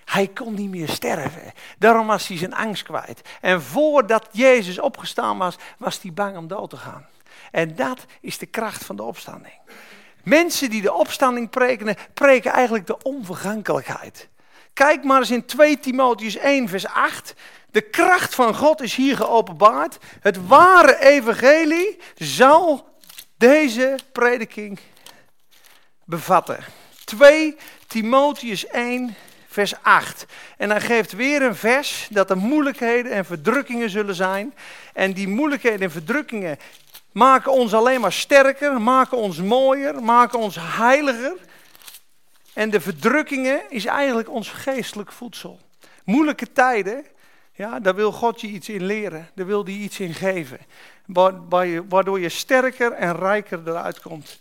Hij kon niet meer sterven. Daarom was hij zijn angst kwijt. En voordat Jezus opgestaan was, was hij bang om dood te gaan. En dat is de kracht van de opstanding. Mensen die de opstanding preken, preken eigenlijk de onvergankelijkheid. Kijk maar eens in 2 Timotheus 1, vers 8. De kracht van God is hier geopenbaard. Het ware evangelie zal deze prediking bevatten. 2 Timotheus 1, vers 8. En hij geeft weer een vers dat er moeilijkheden en verdrukkingen zullen zijn. En die moeilijkheden en verdrukkingen maken ons alleen maar sterker, maken ons mooier, maken ons heiliger. En de verdrukkingen is eigenlijk ons geestelijk voedsel. Moeilijke tijden, ja, daar wil God je iets in leren, daar wil hij iets in geven. Waardoor je sterker en rijker eruit komt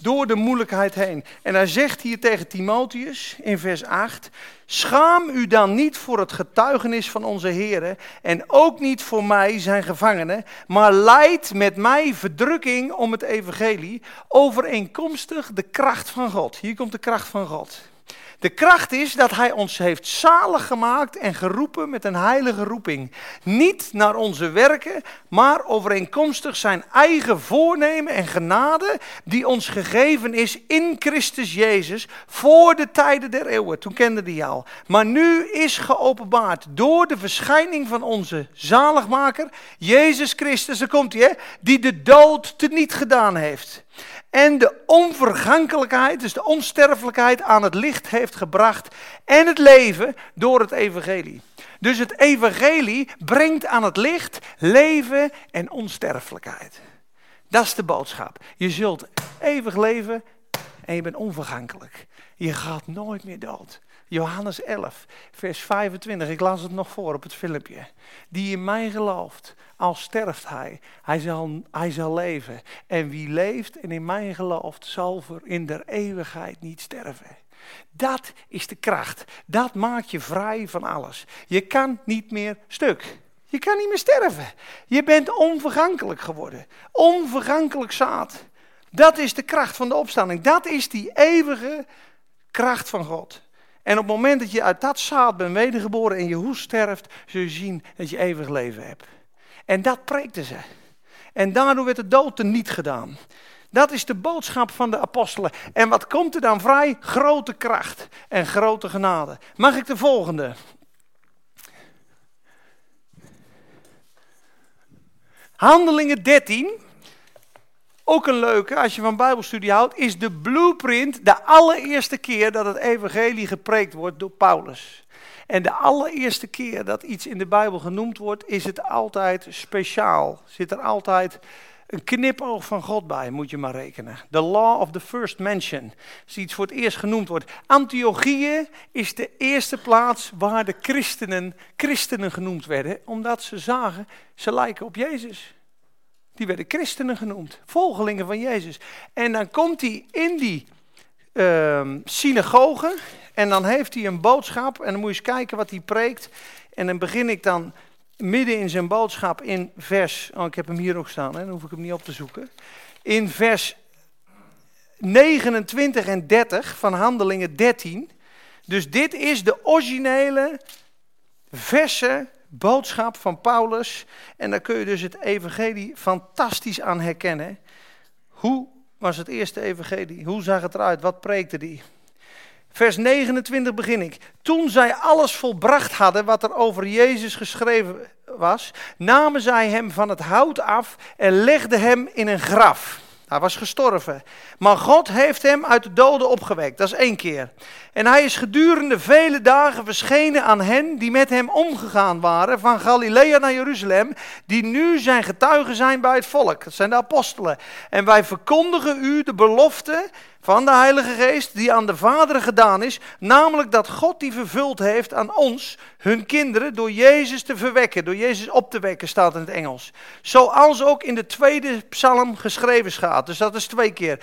door de moeilijkheid heen. En hij zegt hier tegen Timotheus in vers 8: Schaam u dan niet voor het getuigenis van onze Heer en ook niet voor mij, zijn gevangenen, maar leid met mij verdrukking om het evangelie, overeenkomstig de kracht van God. Hier komt de kracht van God. De kracht is dat Hij ons heeft zalig gemaakt en geroepen met een heilige roeping. Niet naar onze werken, maar overeenkomstig Zijn eigen voornemen en genade die ons gegeven is in Christus Jezus voor de tijden der eeuwen. Toen kende die al. Maar nu is geopenbaard door de verschijning van onze zaligmaker, Jezus Christus, daar komt hij, die de dood teniet gedaan heeft en de onvergankelijkheid, dus de onsterfelijkheid aan het licht heeft gebracht en het leven door het evangelie. Dus het evangelie brengt aan het licht leven en onsterfelijkheid. Dat is de boodschap. Je zult eeuwig leven en je bent onvergankelijk. Je gaat nooit meer dood. Johannes 11, vers 25, ik las het nog voor op het filmpje. Die in mij gelooft, al sterft hij, hij zal, hij zal leven. En wie leeft en in mij gelooft, zal voor in der eeuwigheid niet sterven. Dat is de kracht. Dat maakt je vrij van alles. Je kan niet meer stuk. Je kan niet meer sterven. Je bent onvergankelijk geworden. Onvergankelijk zaad. Dat is de kracht van de opstanding. Dat is die eeuwige kracht van God. En op het moment dat je uit dat zaad bent wedergeboren en je hoest sterft, zul je zien dat je eeuwig leven hebt. En dat preekten ze. En daardoor werd de dood niet gedaan. Dat is de boodschap van de apostelen. En wat komt er dan vrij? Grote kracht en grote genade. Mag ik de volgende? Handelingen 13, ook een leuke als je van Bijbelstudie houdt, is de blueprint de allereerste keer dat het evangelie gepreekt wordt door Paulus. En de allereerste keer dat iets in de Bijbel genoemd wordt, is het altijd speciaal. Zit er altijd een knipoog van God bij, moet je maar rekenen. The law of the first mention. Als iets voor het eerst genoemd wordt. Antiochieën is de eerste plaats waar de christenen christenen genoemd werden, omdat ze zagen, ze lijken op Jezus. Die werden christenen genoemd, volgelingen van Jezus. En dan komt hij in die uh, synagoge en dan heeft hij een boodschap en dan moet je eens kijken wat hij preekt. En dan begin ik dan midden in zijn boodschap in vers, oh ik heb hem hier ook staan, hè, dan hoef ik hem niet op te zoeken. In vers 29 en 30 van Handelingen 13. Dus dit is de originele verse boodschap van Paulus. En daar kun je dus het evangelie fantastisch aan herkennen. Hoe was het eerste evangelie? Hoe zag het eruit? Wat preekte die? Vers 29 begin ik. Toen zij alles volbracht hadden wat er over Jezus geschreven was, namen zij hem van het hout af en legden hem in een graf. Hij was gestorven. Maar God heeft hem uit de doden opgewekt. Dat is één keer. En hij is gedurende vele dagen verschenen aan hen die met hem omgegaan waren. Van Galilea naar Jeruzalem. Die nu zijn getuigen zijn bij het volk. Dat zijn de apostelen. En wij verkondigen u de belofte van de Heilige Geest die aan de Vader gedaan is, namelijk dat God die vervuld heeft aan ons, hun kinderen, door Jezus te verwekken, door Jezus op te wekken, staat in het Engels. Zoals ook in de tweede psalm geschreven staat, dus dat is twee keer.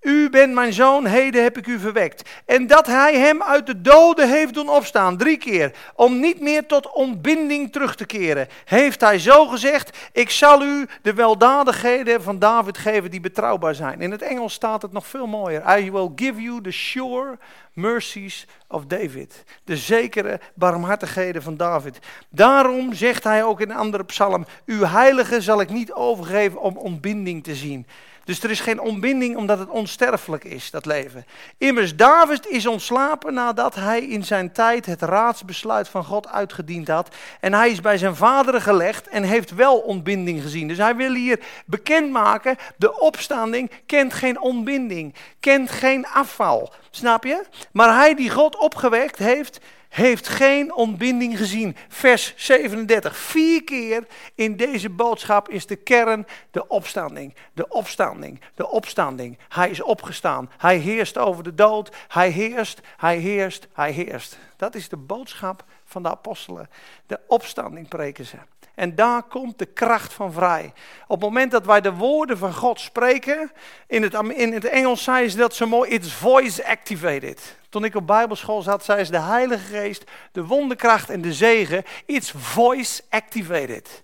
U bent mijn zoon, heden heb ik u verwekt. En dat hij hem uit de doden heeft doen opstaan, drie keer, om niet meer tot ontbinding terug te keren, heeft hij zo gezegd, ik zal u de weldadigheden van David geven die betrouwbaar zijn. In het Engels staat het nog veel mooier. I will give you the sure mercies of David. De zekere barmhartigheden van David. Daarom zegt hij ook in een andere psalm: Uw heilige zal ik niet overgeven om ontbinding te zien. Dus er is geen ontbinding omdat het onsterfelijk is, dat leven. Immers, David is ontslapen nadat hij in zijn tijd het raadsbesluit van God uitgediend had. En hij is bij zijn vaderen gelegd en heeft wel ontbinding gezien. Dus hij wil hier bekendmaken, de opstanding kent geen ontbinding, kent geen afval. Snap je? Maar hij die God opgewekt heeft, heeft geen ontbinding gezien. Vers 37. Vier keer in deze boodschap is de kern de opstanding. De opstanding, de opstanding. Hij is opgestaan. Hij heerst over de dood. Hij heerst, hij heerst, hij heerst. Dat is de boodschap van de apostelen. De opstanding preken ze. En daar komt de kracht van vrij. Op het moment dat wij de woorden van God spreken, in het, in het Engels zei ze dat zo mooi, it's voice activated. Toen ik op bijbelschool zat, zei ze de Heilige Geest, de wonderkracht en de zegen, it's voice activated.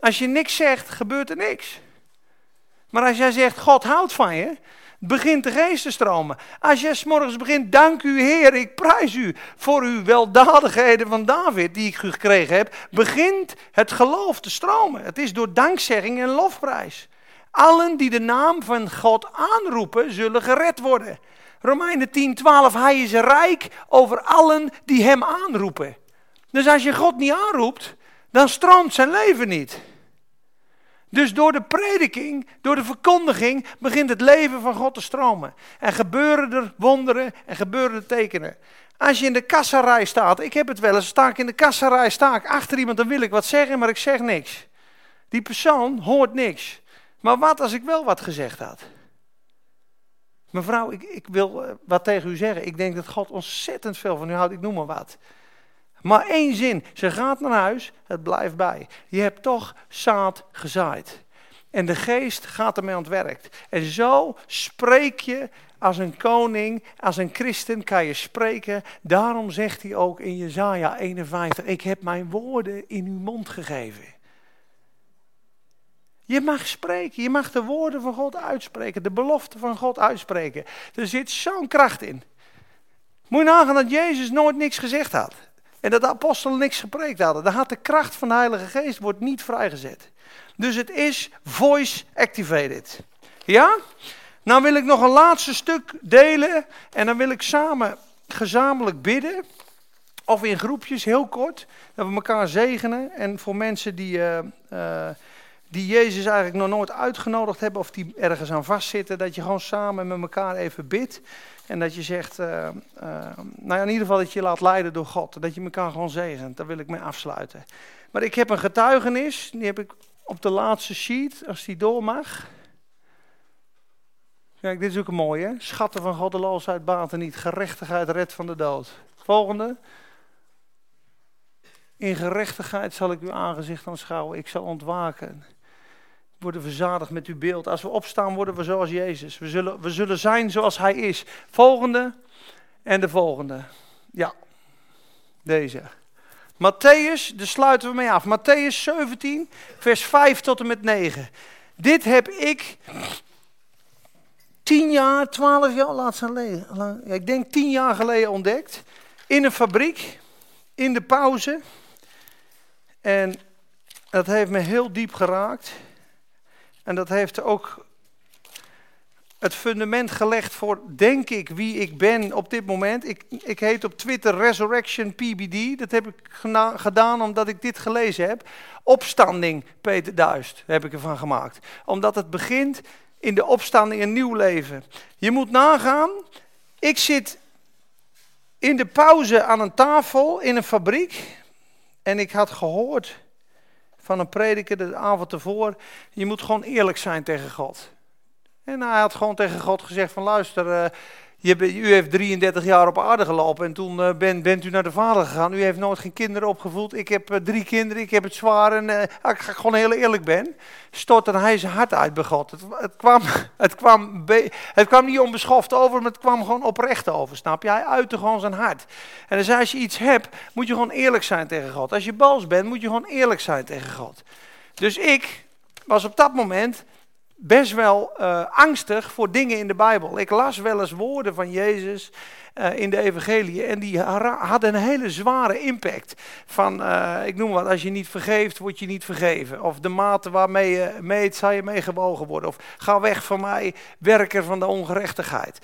Als je niks zegt, gebeurt er niks. Maar als jij zegt, God houdt van je, begint de geest te stromen. Als je morgens begint, dank u Heer, ik prijs u voor uw weldadigheden van David die ik gekregen heb, begint het geloof te stromen. Het is door dankzegging en lofprijs. Allen die de naam van God aanroepen, zullen gered worden. Romeinen 10, 12, hij is rijk over allen die hem aanroepen. Dus als je God niet aanroept, dan stroomt zijn leven niet. Dus door de prediking, door de verkondiging, begint het leven van God te stromen. En gebeuren er wonderen en gebeuren er tekenen. Als je in de kassarij staat, ik heb het wel eens, sta ik in de kassarij, sta ik achter iemand, dan wil ik wat zeggen, maar ik zeg niks. Die persoon hoort niks. Maar wat als ik wel wat gezegd had? Mevrouw, ik, ik wil eh, wat tegen u zeggen. Ik denk dat God ontzettend veel van u houdt, ik noem maar wat. Maar één zin, ze gaat naar huis, het blijft bij. Je hebt toch zaad gezaaid. En de geest gaat ermee aan het werk. En zo spreek je als een koning, als een christen kan je spreken. Daarom zegt hij ook in Jezaja 51, ik heb mijn woorden in uw mond gegeven. Je mag spreken, je mag de woorden van God uitspreken, de belofte van God uitspreken. Er zit zo'n kracht in. Moet je nagaan dat Jezus nooit niks gezegd had. En dat de apostelen niks gepreekt hadden. Dan had de kracht van de Heilige Geest wordt niet vrijgezet. Dus het is voice activated. Ja? Nou wil ik nog een laatste stuk delen. En dan wil ik samen gezamenlijk bidden. Of in groepjes, heel kort. Dat we elkaar zegenen. En voor mensen die... Uh, uh, die Jezus eigenlijk nog nooit uitgenodigd hebben of die ergens aan vastzitten, dat je gewoon samen met elkaar even bidt. En dat je zegt, uh, uh, nou ja, in ieder geval dat je je laat leiden door God. Dat je elkaar gewoon zegent. Daar wil ik mee afsluiten. Maar ik heb een getuigenis, die heb ik op de laatste sheet, als die door mag. Kijk, dit is ook een mooie. Schatten van goddeloosheid baten niet, gerechtigheid redt van de dood. Volgende. In gerechtigheid zal ik uw aangezicht aanschouwen, ik zal ontwaken worden verzadigd met uw beeld. Als we opstaan, worden we zoals Jezus. We zullen, we zullen zijn zoals Hij is. Volgende en de volgende. Ja, deze. Matthäus, daar sluiten we mee af. Matthäus 17, vers 5 tot en met 9. Dit heb ik tien jaar, twaalf jaar, laat geleden, ik denk tien jaar geleden ontdekt. In een fabriek, in de pauze. En dat heeft me heel diep geraakt. En dat heeft ook het fundament gelegd voor, denk ik, wie ik ben op dit moment. Ik, ik heet op Twitter Resurrection PBD. Dat heb ik gedaan omdat ik dit gelezen heb. Opstanding Peter Duist heb ik ervan gemaakt. Omdat het begint in de opstanding een nieuw leven. Je moet nagaan, ik zit in de pauze aan een tafel in een fabriek. En ik had gehoord van een prediker de avond ervoor. Je moet gewoon eerlijk zijn tegen God. En hij had gewoon tegen God gezegd van luister, uh, u heeft 33 jaar op aarde gelopen en toen ben, bent u naar de vader gegaan. U heeft nooit geen kinderen opgevoed. Ik heb uh, drie kinderen, ik heb het zwaar en uh, ik gewoon heel eerlijk ben, stortte hij zijn hart uit bij. Het, kwam, (laughs) het, kwam het kwam niet onbeschoft over, maar het kwam gewoon oprecht over, snap je? Hij uitte gewoon zijn hart. En dus als je iets hebt, moet je gewoon eerlijk zijn tegen God. Als je boos bent, moet je gewoon eerlijk zijn tegen God. Dus ik was op dat moment best wel uh, angstig voor dingen in de Bijbel. Ik las wel eens woorden van Jezus uh, in de evangelie en die hadden een hele zware impact. Van, uh, ik noem wat, als je niet vergeeft, word je niet vergeven. Of de mate waarmee je meet, zal je meegewogen worden. Of ga weg van mij, werker van de ongerechtigheid.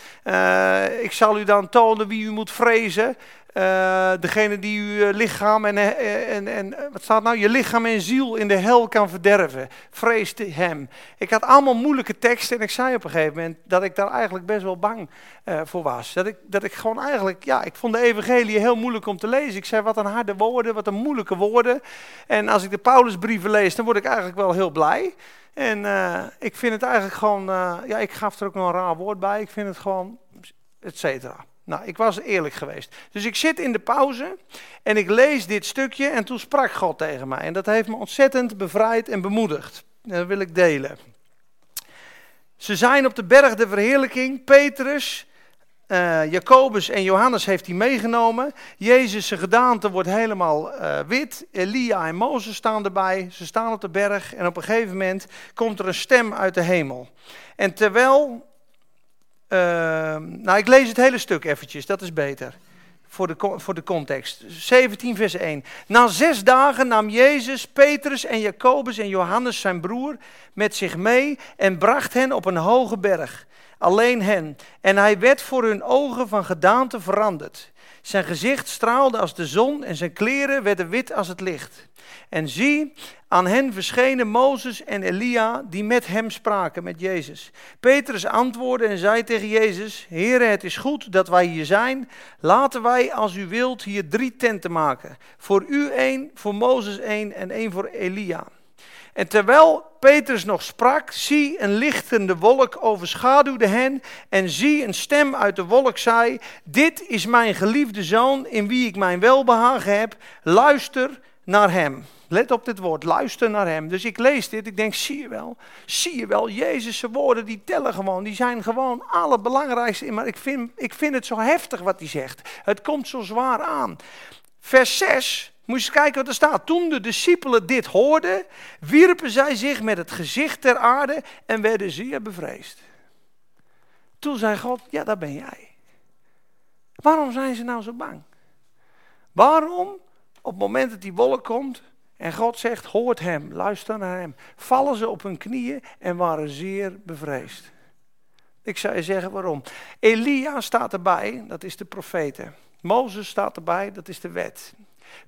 ik zal u dan tonen wie u moet vrezen. Uh, degene die uw eh, lichaam en, eh, en, en, wat staat nou? Je lichaam en ziel in de hel kan verderven. Vreest hem. Ik had allemaal moeilijke teksten en ik zei op een gegeven moment dat ik daar eigenlijk best wel bang voor was. Dat ik, dat ik gewoon eigenlijk, ja, ik vond de evangelie heel moeilijk om te lezen. Ik zei wat een harde woorden, wat een moeilijke woorden. En als ik de Paulusbrieven lees, dan word ik eigenlijk wel heel blij. En ik vind het eigenlijk gewoon, ja, ik gaf er ook nog een raar woord bij. Ik vind het gewoon, et cetera. Nou, ik was eerlijk geweest. Dus ik zit in de pauze en ik lees dit stukje en toen sprak God tegen mij. En dat heeft me ontzettend bevrijd en bemoedigd. En dat wil ik delen. Ze zijn op de berg de verheerlijking. Petrus, uh, Jacobus en Johannes heeft hij meegenomen. Jezus' gedaante wordt helemaal uh, wit. Elia en Mozes staan erbij. Ze staan op de berg en op een gegeven moment komt er een stem uit de hemel. En terwijl uh, nou, ik lees het hele stuk eventjes, dat is beter. Voor de, voor de context. 17 vers 1. Na zes dagen nam Jezus Petrus en Jacobus en Johannes zijn broer met zich mee en bracht hen op een hoge berg. Alleen hen. En hij werd voor hun ogen van gedaante veranderd. Zijn gezicht straalde als de zon en zijn kleren werden wit als het licht. En zie, aan hen verschenen Mozes en Elia die met hem spraken, met Jezus. Petrus antwoordde en zei tegen Jezus, Heere, het is goed dat wij hier zijn. Laten wij, als u wilt, hier drie tenten maken. Voor u één, voor Mozes één en één voor Elia. En terwijl Petrus nog sprak, zie een lichtende wolk overschaduwde hen. En zie een stem uit de wolk zei: Dit is mijn geliefde zoon, in wie ik mijn welbehagen heb. Luister naar hem. Let op dit woord, luister naar hem. Dus ik lees dit, ik denk, zie je wel, zie je wel, Jezus' woorden die tellen gewoon, die zijn gewoon allerbelangrijkste. Maar ik vind, ik vind het zo heftig wat hij zegt. Het komt zo zwaar aan. Vers 6, moet je eens kijken wat er staat. Toen de discipelen dit hoorden, wierpen zij zich met het gezicht ter aarde en werden zeer bevreesd. Toen zei God, ja, daar ben jij. Waarom zijn ze nou zo bang? Waarom, op het moment dat die wolk komt en God zegt, hoort hem, luister naar hem, vallen ze op hun knieën en waren zeer bevreesd. Ik zou je zeggen waarom. Elia staat erbij, dat is de profete. Mozes staat erbij, dat is de wet.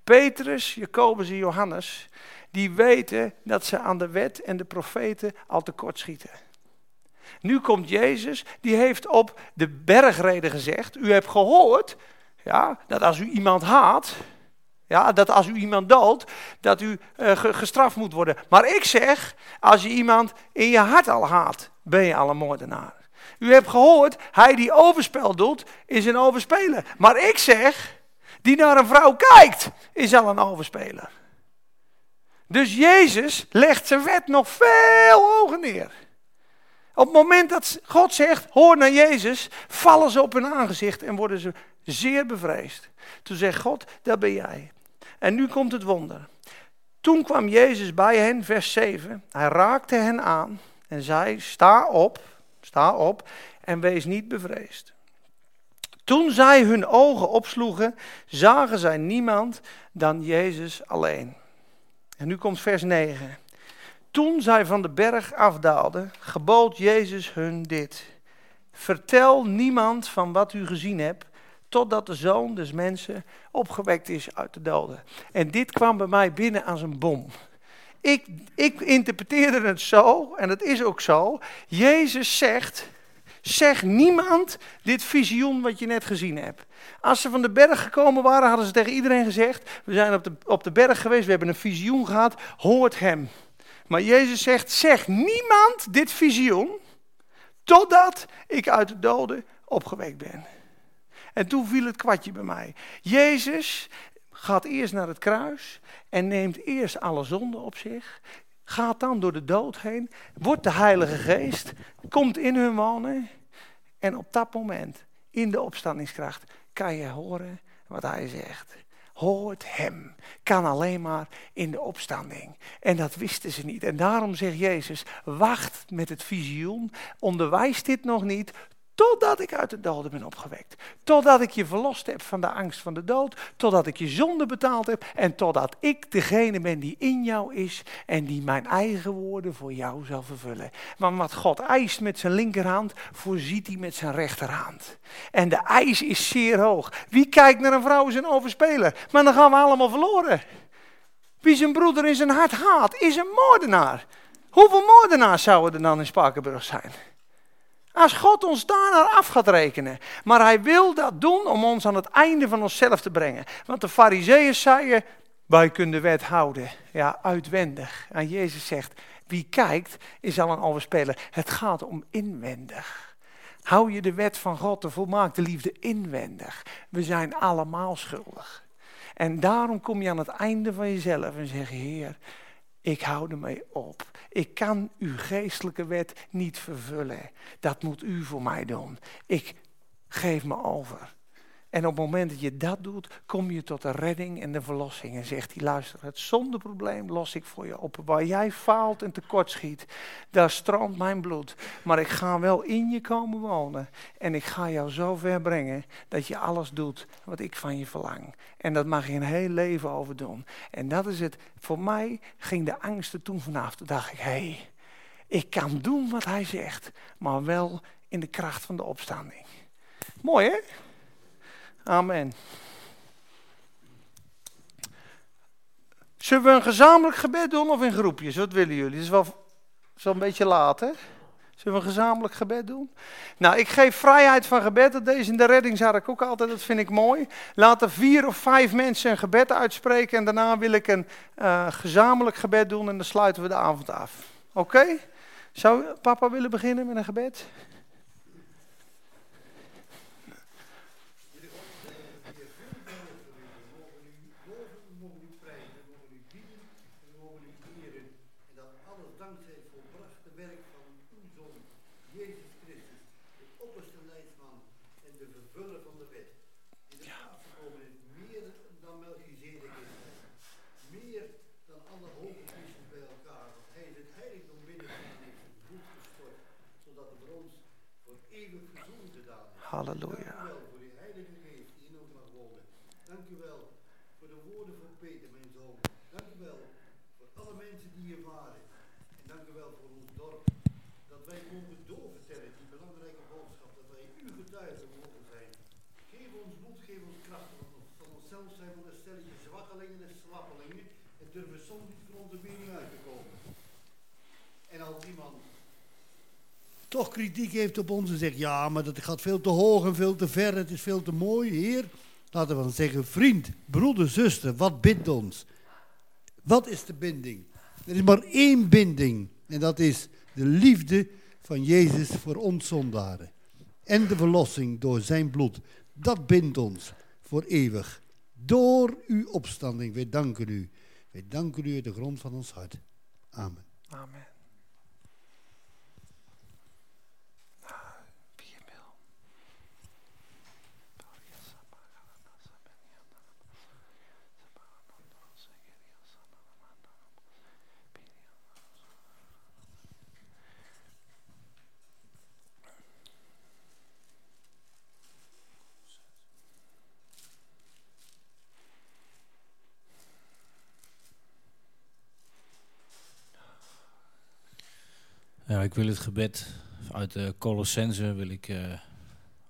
Petrus, Jacobus en Johannes, die weten dat ze aan de wet en de profeten al tekort schieten. Nu komt Jezus, die heeft op de bergreden gezegd, u hebt gehoord ja, dat als u iemand haat, ja, dat als u iemand doodt, dat u uh, gestraft moet worden. Maar ik zeg, als je iemand in je hart al haat, ben je al een moordenaar. U hebt gehoord, hij die overspel doet, is een overspeler. Maar ik zeg, die naar een vrouw kijkt, is al een overspeler. Dus Jezus legt zijn wet nog veel hoger neer. Op het moment dat God zegt, hoor naar Jezus, vallen ze op hun aangezicht en worden ze zeer bevreesd. Toen zegt God, daar ben jij. En nu komt het wonder. Toen kwam Jezus bij hen, vers 7. Hij raakte hen aan en zei, sta op, sta op en wees niet bevreesd. Toen zij hun ogen opsloegen, zagen zij niemand dan Jezus alleen. En nu komt vers 9. Toen zij van de berg afdaalden, gebood Jezus hun dit. Vertel niemand van wat u gezien hebt, totdat de zoon des mensen opgewekt is uit de doden. En dit kwam bij mij binnen als een bom. Ik, ik interpreteerde het zo, en dat is ook zo. Jezus zegt, Zeg niemand dit visioen wat je net gezien hebt. Als ze van de berg gekomen waren, hadden ze tegen iedereen gezegd: We zijn op de, op de berg geweest, we hebben een visioen gehad, hoort hem. Maar Jezus zegt: Zeg niemand dit visioen, totdat ik uit de doden opgewekt ben. En toen viel het kwartje bij mij. Jezus gaat eerst naar het kruis en neemt eerst alle zonden op zich. Gaat dan door de dood heen, wordt de Heilige Geest, komt in hun wonen. En op dat moment, in de opstandingskracht, kan je horen wat hij zegt. hoort hem. Kan alleen maar in de opstanding. En dat wisten ze niet. En daarom zegt Jezus, wacht met het visioen, onderwijs dit nog niet, Totdat ik uit de doden ben opgewekt. Totdat ik je verlost heb van de angst van de dood. Totdat ik je zonde betaald heb. En totdat ik degene ben die in jou is. En die mijn eigen woorden voor jou zal vervullen. Want wat God eist met zijn linkerhand, voorziet hij met zijn rechterhand. En de eis is zeer hoog. Wie kijkt naar een vrouw is een overspeler. Maar dan gaan we allemaal verloren. Wie zijn broeder in zijn hart haat, is een moordenaar. Hoeveel moordenaars zouden er dan in Spakenburg zijn? Als God ons daarnaar af gaat rekenen. Maar hij wil dat doen om ons aan het einde van onszelf te brengen. Want de fariseeën zeiden, wij kunnen de wet houden. Ja, uitwendig. En Jezus zegt, wie kijkt is al een overspeler. Het gaat om inwendig. Hou je de wet van God, de volmaakte liefde, inwendig. We zijn allemaal schuldig. En daarom kom je aan het einde van jezelf en zeg, Heer, ik hou ermee op. Ik kan uw geestelijke wet niet vervullen. Dat moet u voor mij doen. Ik geef me over. En op het moment dat je dat doet, kom je tot de redding en de verlossing. En zegt hij, luister, het zondeprobleem los ik voor je op. Waar jij faalt en tekortschiet, daar stroomt mijn bloed. Maar ik ga wel in je komen wonen. En ik ga jou zo ver brengen dat je alles doet wat ik van je verlang. En dat mag je een heel leven over doen. En dat is het. Voor mij ging de angst er toen vanaf. Toen dacht ik, hé, hey, ik kan doen wat hij zegt. Maar wel in de kracht van de opstanding. Mooi hè? Amen. Zullen we een gezamenlijk gebed doen of in groepjes? Wat willen jullie? Het is wel zo'n beetje laat, hè? Zullen we een gezamenlijk gebed doen? Nou, ik geef vrijheid van gebed. Deze in de redding ook altijd. Dat vind ik mooi. Laten vier of vijf mensen een gebed uitspreken. En daarna wil ik een uh, gezamenlijk gebed doen. En dan sluiten we de avond af. Oké? Zou papa willen beginnen met een gebed? Halleluja. Dank u wel voor die heilige geest die in ons mag wonen. Dank u wel voor de woorden van Peter, mijn zoon. Dank u wel voor alle mensen die hier waren. En dank u wel voor ons dorp. Dat wij mogen doorvertellen, die belangrijke boodschap, dat wij Geef ons moed, geef ons kracht. Want van onszelf zijn we een stelletje zwakkelingen en slappelingen. En durven soms niet voor onze mening uit te komen. En als iemand toch kritiek heeft op ons en zegt, ja, maar dat gaat veel te hoog en veel te ver, het is veel te mooi. Heer, laten we dan zeggen, vriend, broeder, zuster, wat bindt ons? Wat is de binding? Er is maar één binding en dat is de liefde van Jezus voor ons zondaren. En de verlossing door zijn bloed. Dat bindt ons voor eeuwig. Door uw opstanding. Wij danken u. Wij danken u uit de grond van ons hart. Amen. Amen. Ik wil het gebed uit de Colossense wil ik uh,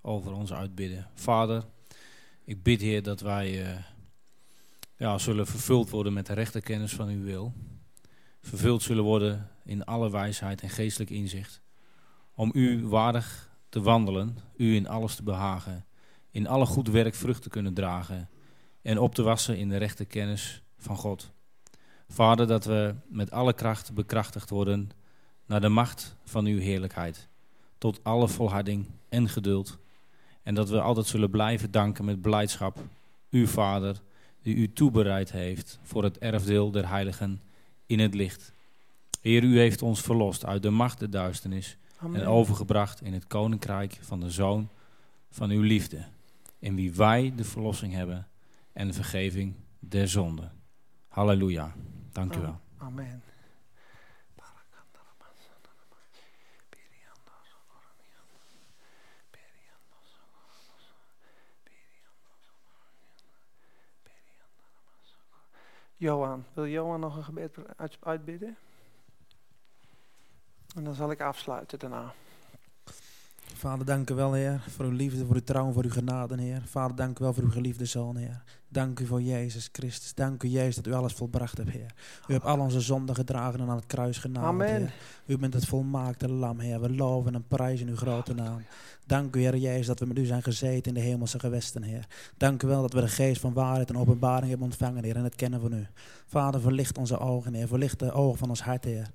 over ons uitbidden. Vader, ik bid Heer dat wij uh, ja, zullen vervuld worden met de rechte kennis van uw wil. Vervuld zullen worden in alle wijsheid en geestelijk inzicht. Om u waardig te wandelen, u in alles te behagen. In alle goed werk vrucht te kunnen dragen. En op te wassen in de rechte kennis van God. Vader, dat we met alle kracht bekrachtigd worden naar de macht van uw heerlijkheid, tot alle volharding en geduld. En dat we altijd zullen blijven danken met blijdschap, uw Vader, die u toebereid heeft voor het erfdeel der heiligen in het licht. Heer, u heeft ons verlost uit de macht der duisternis en overgebracht in het koninkrijk van de Zoon van uw liefde, in wie wij de verlossing hebben en vergeving der zonden. Halleluja. Dank u wel. Amen. Johan, wil Johan nog een gebed uitbidden? En dan zal ik afsluiten daarna. Vader, dank u wel, Heer, voor uw liefde, voor uw trouw, voor uw genade, Heer. Vader, dank u wel voor uw geliefde Zoon, Heer. Dank u voor Jezus Christus. Dank u, Jezus, dat u alles volbracht hebt, Heer. U hebt al onze zonden gedragen en aan het kruis genageld, Heer. U bent het volmaakte lam, Heer. We loven en prijzen uw grote naam. Dank u, Heer Jezus, dat we met u zijn gezeten in de hemelse gewesten, Heer. Dank u wel dat we de geest van waarheid en openbaring hebben ontvangen, Heer, en het kennen van u. Vader, verlicht onze ogen, Heer. Verlicht de ogen van ons hart, Heer.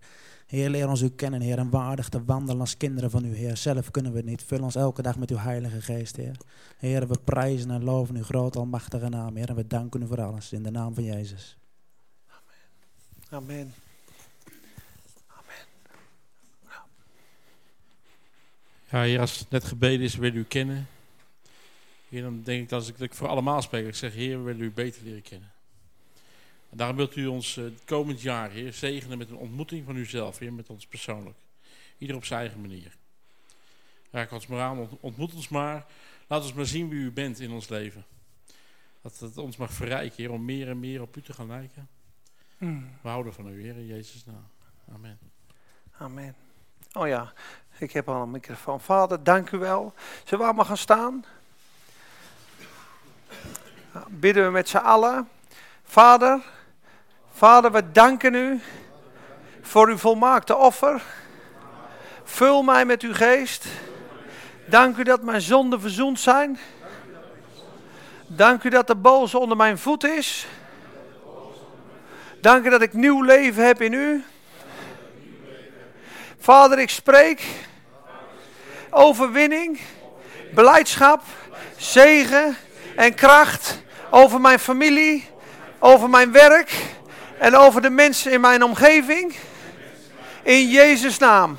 Heer, leer ons u kennen, Heer, en waardig te wandelen als kinderen van u, Heer. Zelf kunnen we het niet. Vul ons elke dag met uw heilige geest, Heer. Heer, we prijzen en loven uw grote almachtige naam, Heer. En we danken u voor alles, in de naam van Jezus. Amen. Amen. Amen. Ja, Heer, als het net gebeden is, wil u kennen. Heer, dan denk ik als ik, dat ik voor allemaal spreek. Ik zeg, Heer, we willen u beter leren kennen. En daarom wilt u ons uh, het komend jaar, Heer, zegenen met een ontmoeting van uzelf, Heer, met ons persoonlijk. Ieder op zijn eigen manier. Raak ons maar aan, ontmoet ons maar. Laat ons maar zien wie u bent in ons leven. Dat het ons mag verrijken, Heer, om meer en meer op u te gaan lijken. Mm. We houden van u, Heer, in Jezus' naam. Amen. Amen. Oh ja, ik heb al een microfoon. Vader, dank u wel. Zullen we allemaal gaan staan? Bidden we met z'n allen. Vader, Vader, we danken u voor uw volmaakte offer. Vul mij met uw geest. Dank u dat mijn zonden verzoend zijn. Dank u dat de boze onder mijn voet is. Dank u dat ik nieuw leven heb in u. Vader, ik spreek overwinning, beleidschap, zegen en kracht over mijn familie, over mijn werk en over de mensen in mijn omgeving. In Jezus' naam.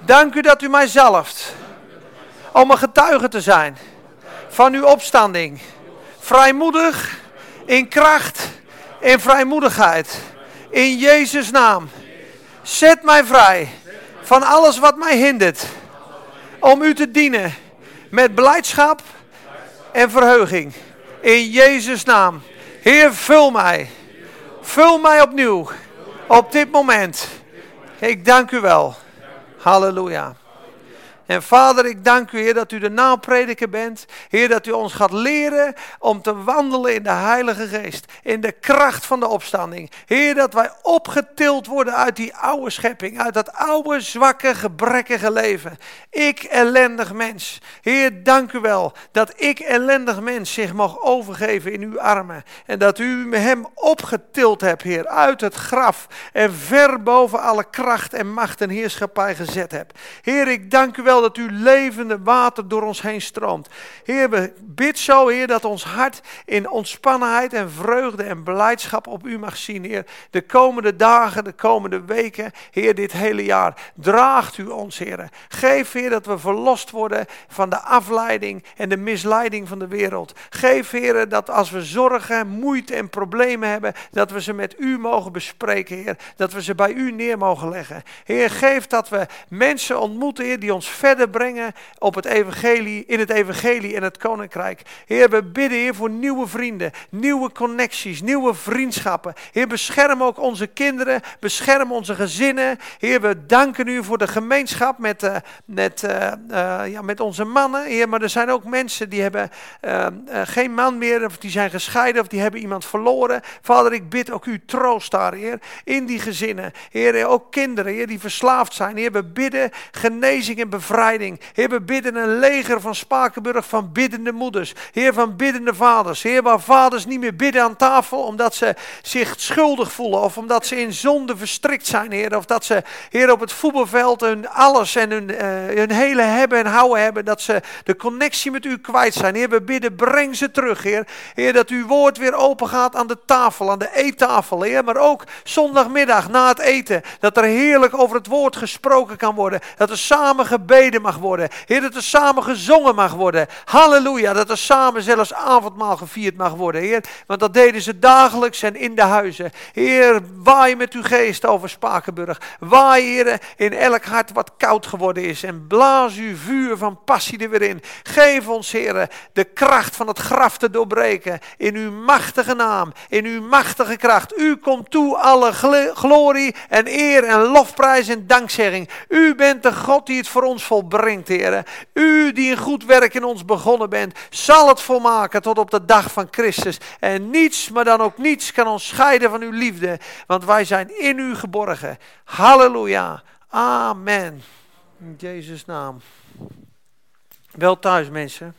Dank u dat u mij zalft om een getuige te zijn van uw opstanding. Vrijmoedig, in kracht, in vrijmoedigheid. In Jezus' naam. Zet mij vrij van alles wat mij hindert om u te dienen met blijdschap en verheuging. In Jezus' naam. Heer, vul mij. Vul mij opnieuw op dit moment. Ik dank u wel. Halleluja. En vader, ik dank u, Heer, dat u de naprediker bent. Heer, dat u ons gaat leren om te wandelen in de Heilige Geest. In de kracht van de opstanding. Heer, dat wij opgetild worden uit die oude schepping. Uit dat oude, zwakke, gebrekkige leven. Ik, ellendig mens. Heer, dank u wel dat ik, ellendig mens, zich mag overgeven in uw armen. En dat u hem opgetild hebt, Heer, uit het graf. En ver boven alle kracht en macht en heerschappij gezet hebt. Heer, ik dank u wel dat uw levende water door ons heen stroomt. Heer, we bid zo, Heer, dat ons hart in ontspannenheid en vreugde en blijdschap op u mag zien, Heer. De komende dagen, de komende weken, Heer, dit hele jaar. Draagt u ons, Heer. Geef, Heer, dat we verlost worden van de afleiding en de misleiding van de wereld. Geef, Heer, dat als we zorgen, moeite en problemen hebben, dat we ze met u mogen bespreken, Heer. Dat we ze bij u neer mogen leggen. Heer, geef dat we mensen ontmoeten, Heer, die ons verder brengen op het evangelie, in het evangelie en het koninkrijk. Heer, we bidden Heer voor nieuwe vrienden, nieuwe connecties, nieuwe vriendschappen. Heer, bescherm ook onze kinderen, bescherm onze gezinnen. Heer, we danken u voor de gemeenschap met, uh, met, uh, uh, ja, met onze mannen. Heer, maar er zijn ook mensen die hebben geen man meer, of die zijn gescheiden, of die hebben iemand verloren. Vader, ik bid ook u troost daar, Heer, in die gezinnen. Heer, ook kinderen, Heer, die verslaafd zijn. Heer, we bidden genezing en bevrijding Heer, we bidden een leger van Spakenburg van biddende moeders. Heer, van biddende vaders. Heer, waar vaders niet meer bidden aan tafel omdat ze zich schuldig voelen. Of omdat ze in zonde verstrikt zijn, Heer. Of dat ze, Heer, op het voetbalveld hun alles en hun, uh, hun hele hebben en houden hebben. Dat ze de connectie met u kwijt zijn. Heer, we bidden, breng ze terug, Heer. Heer, dat uw woord weer open gaat aan de tafel, aan de eettafel, Heer. Maar ook zondagmiddag na het eten. Dat er heerlijk over het woord gesproken kan worden. Dat er samen gebeden mag worden. Heer, dat er samen gezongen mag worden. Halleluja, dat er samen zelfs avondmaal gevierd mag worden, Heer. Want dat deden ze dagelijks en in de huizen. Heer, waai met uw geest over Spakenburg. Waai, Heer, in elk hart wat koud geworden is. En blaas uw vuur van passie er weer in. Geef ons, Heer, de kracht van het graf te doorbreken. In uw machtige naam, in uw machtige kracht. U komt toe alle glorie en eer en lofprijs en dankzegging. U bent de God die het voor ons volbrengt, Heer. U die een goed werk in ons begonnen bent, zal het volmaken tot op de dag van Christus. En niets, maar dan ook niets, kan ons scheiden van uw liefde, want wij zijn in u geborgen. Halleluja. Amen. In Jezus' naam. Wel thuis, mensen.